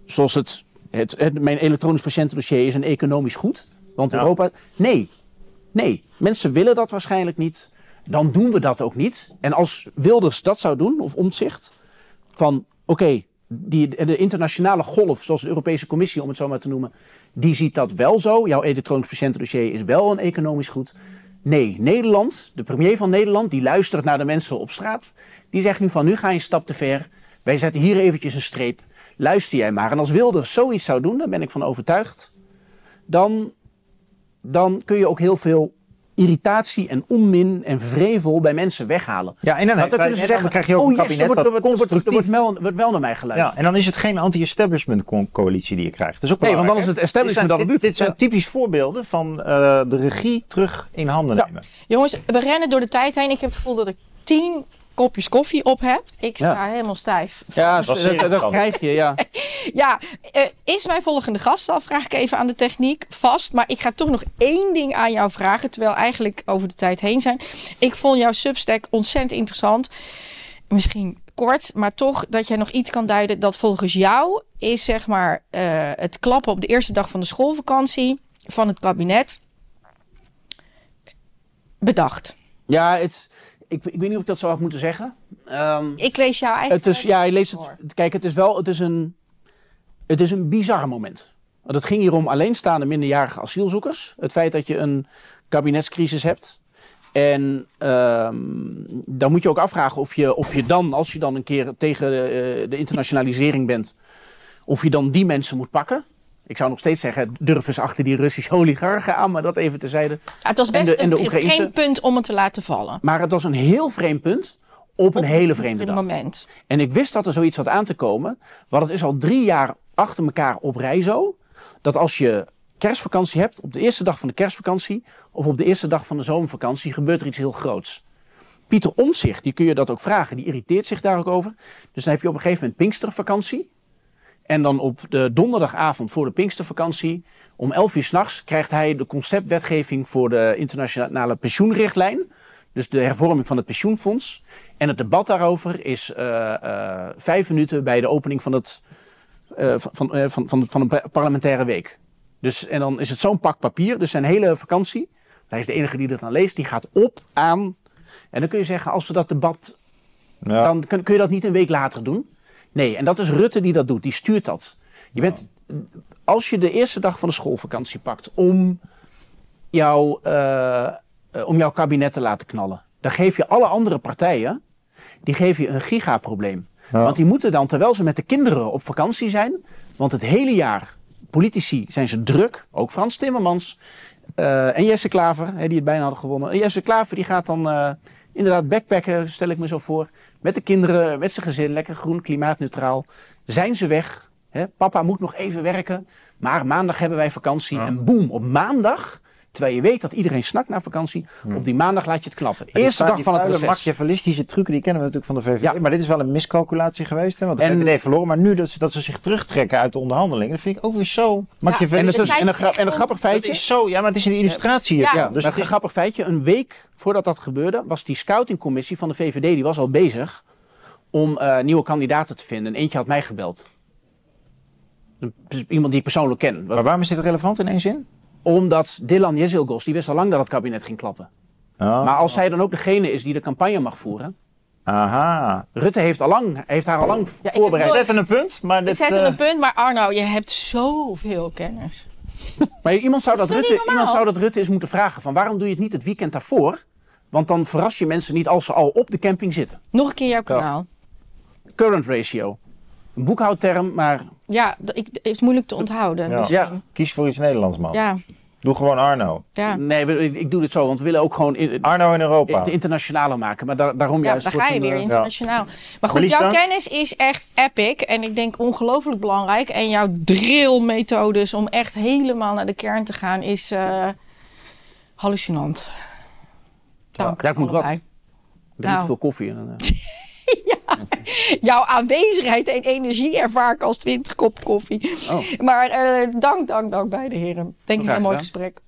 zoals het, het, het mijn elektronisch patiëntendossier is een economisch goed. Want ja. Europa, nee, nee, mensen willen dat waarschijnlijk niet. Dan doen we dat ook niet. En als Wilders dat zou doen, of Omtzigt, van oké, okay, de internationale golf, zoals de Europese Commissie om het zo maar te noemen, die ziet dat wel zo. Jouw elektronisch patiëntendossier is wel een economisch goed. Nee, Nederland, de premier van Nederland, die luistert naar de mensen op straat, die zegt nu van nu ga je een stap te ver. Wij zetten hier eventjes een streep. Luister jij maar. En als Wilders zoiets zou doen, dan ben ik van overtuigd dan, dan kun je ook heel veel irritatie en onmin en vrevel bij mensen weghalen. Ja, en dan, Want dan kunnen ze zeggen, krijg je ook oh een yes, kabinet er wordt, dat er wordt, er wordt, er wordt, constructief... wel, wordt wel naar mij geluisterd. Ja, en dan is het geen anti-establishment co- coalitie die je krijgt. Dat is ook Nee, want dan is het establishment dit dat zijn, het doet. Dit zijn Ja. typisch voorbeelden van eh, de regie terug in handen Ja. nemen. Jongens, we rennen door de tijd heen. Ik heb het gevoel dat ik tien kopjes koffie op heb. Ik sta Ja. helemaal stijf. Ja, dat, dat, krijg je, ja. Ja, eh, is mijn volgende gast al? Vraag ik even aan de techniek vast. Maar ik ga toch nog één ding aan jou vragen. Terwijl we eigenlijk over de tijd heen zijn. Ik vond jouw Substack ontzettend interessant. Misschien kort, maar toch dat jij nog iets kan duiden. Dat volgens jou is zeg maar eh, het klappen op de eerste dag van de schoolvakantie van het kabinet bedacht. Ja, het, ik, ik weet niet of ik dat zo had moeten zeggen. Ehm, Ik lees jou eigenlijk. het is, ja, je leest het. Kijk, het is wel, het is een, het is een bizar moment. Want het ging hier om alleenstaande minderjarige asielzoekers. Het feit dat je een kabinetscrisis hebt. En ehm, dan moet je ook afvragen of je, of je dan, als je dan een keer tegen eh, de internationalisering bent, of je dan die mensen moet pakken. Ik zou nog steeds zeggen, durf eens achter die Russische oligarchen aan, maar dat even terzijde. Ja, het was en best de- en de een punt om het te laten vallen. Maar het was een heel vreemd punt op een hele vreemde dag. moment. En ik wist dat er zoiets had aan te komen. Want het is al drie jaar achter elkaar op rij zo. Dat als je kerstvakantie hebt, op de eerste dag van de kerstvakantie. of op de eerste dag van de zomervakantie. gebeurt er iets heel groots. Pieter Omtzigt, die kun je dat ook vragen, die irriteert zich daar ook over. Dus dan heb je op een gegeven moment Pinkstervakantie. En dan op de donderdagavond voor de Pinkstervakantie. om 11 uur s'nachts krijgt hij de conceptwetgeving voor de internationale pensioenrichtlijn. Dus de hervorming van het pensioenfonds. En het debat daarover is eh, eh, vijf minuten bij de opening van, het, eh, van, van, van, van, van een pa- parlementaire week. Dus, en dan is het zo'n pak papier. Dus zijn hele vakantie, hij is de enige die dat dan leest, die gaat op aan. En dan kun je zeggen, als we dat debat, Ja. dan kun, kun je dat niet een week later doen. Nee, en dat is Rutte die dat doet, die stuurt dat. Je bent, als je de eerste dag van de schoolvakantie pakt om, jou, eh, om jouw kabinet te laten knallen, dan geef je alle andere partijen, die geef je een gigaprobleem. Ja. Want die moeten dan, terwijl ze met de kinderen op vakantie zijn, want het hele jaar, politici zijn ze druk, ook Frans Timmermans eh, en Jesse Klaver, hè, die het bijna hadden gewonnen. En Jesse Klaver die gaat dan eh, inderdaad backpacken, stel ik me zo voor, met de kinderen, met zijn gezin, lekker groen, klimaatneutraal. Zijn ze weg? Hè? Papa moet nog even werken, maar maandag hebben wij vakantie. En boem, op maandag, terwijl je weet dat iedereen snakt naar vakantie, op die maandag laat je het klappen. Die Eerste dag van het reces. machiavellistische trucken, die kennen we natuurlijk van de VVD. Ja. Maar dit is wel een miscalculatie geweest. Hè? Want de En- VVD heeft verloren. Maar nu dat ze, dat ze zich terugtrekken uit de onderhandelingen. Dat vind ik ook weer zo En, machiavellistisch. het is, feit en, een, en een grappig Dat feitje. is zo, ja, maar het is een illustratie. Ja. hiervan. Ja, dus een is, grappig feitje. Een week voordat dat gebeurde, was die scoutingcommissie van de VVD, die was al bezig om eh, nieuwe kandidaten te vinden. En eentje had mij gebeld. Een- Iemand die ik persoonlijk ken. maar waarom is dit relevant in één zin? Omdat Dylan Jezilgos, die wist al lang dat het kabinet ging klappen. Oh. Maar als zij dan ook degene is die de campagne mag voeren. Aha. Rutte heeft, al lang, heeft haar al lang voorbereid. Zet een punt. Maar Ik dit, zet eh, een punt, maar Arno, je hebt zoveel kennis. Maar iemand zou, Dat Rutte, iemand zou dat Rutte eens moeten vragen. Van waarom doe je het niet het weekend daarvoor? Want dan verras je mensen niet als ze al op de camping zitten. Nog een keer jouw kanaal. Current ratio. Een boekhoudterm, maar Ja, ik, het is moeilijk te onthouden. Ja. Dus, ja. kies voor iets Nederlands, man. ja, Doe gewoon Arno. ja. Nee, ik doe dit zo, want we willen ook gewoon in- Arno in Europa. de internationale maken. Maar daar- daarom Ja, juist. daar wordt ga je weer eh, internationaal. Maar goed, jouw kennis is echt epic. En ik denk ongelooflijk belangrijk. En jouw drillmethodes om echt helemaal naar de kern te gaan is eh, hallucinant. Dank. Ja, ik moet wat. Ik drink Nou. veel koffie. En, dan, eh, Jouw aanwezigheid en energie ervaar ik als 20 kop koffie. Oh. Maar eh, dank, dank, dank beide heren. Denk ik een mooi gedaan. gesprek.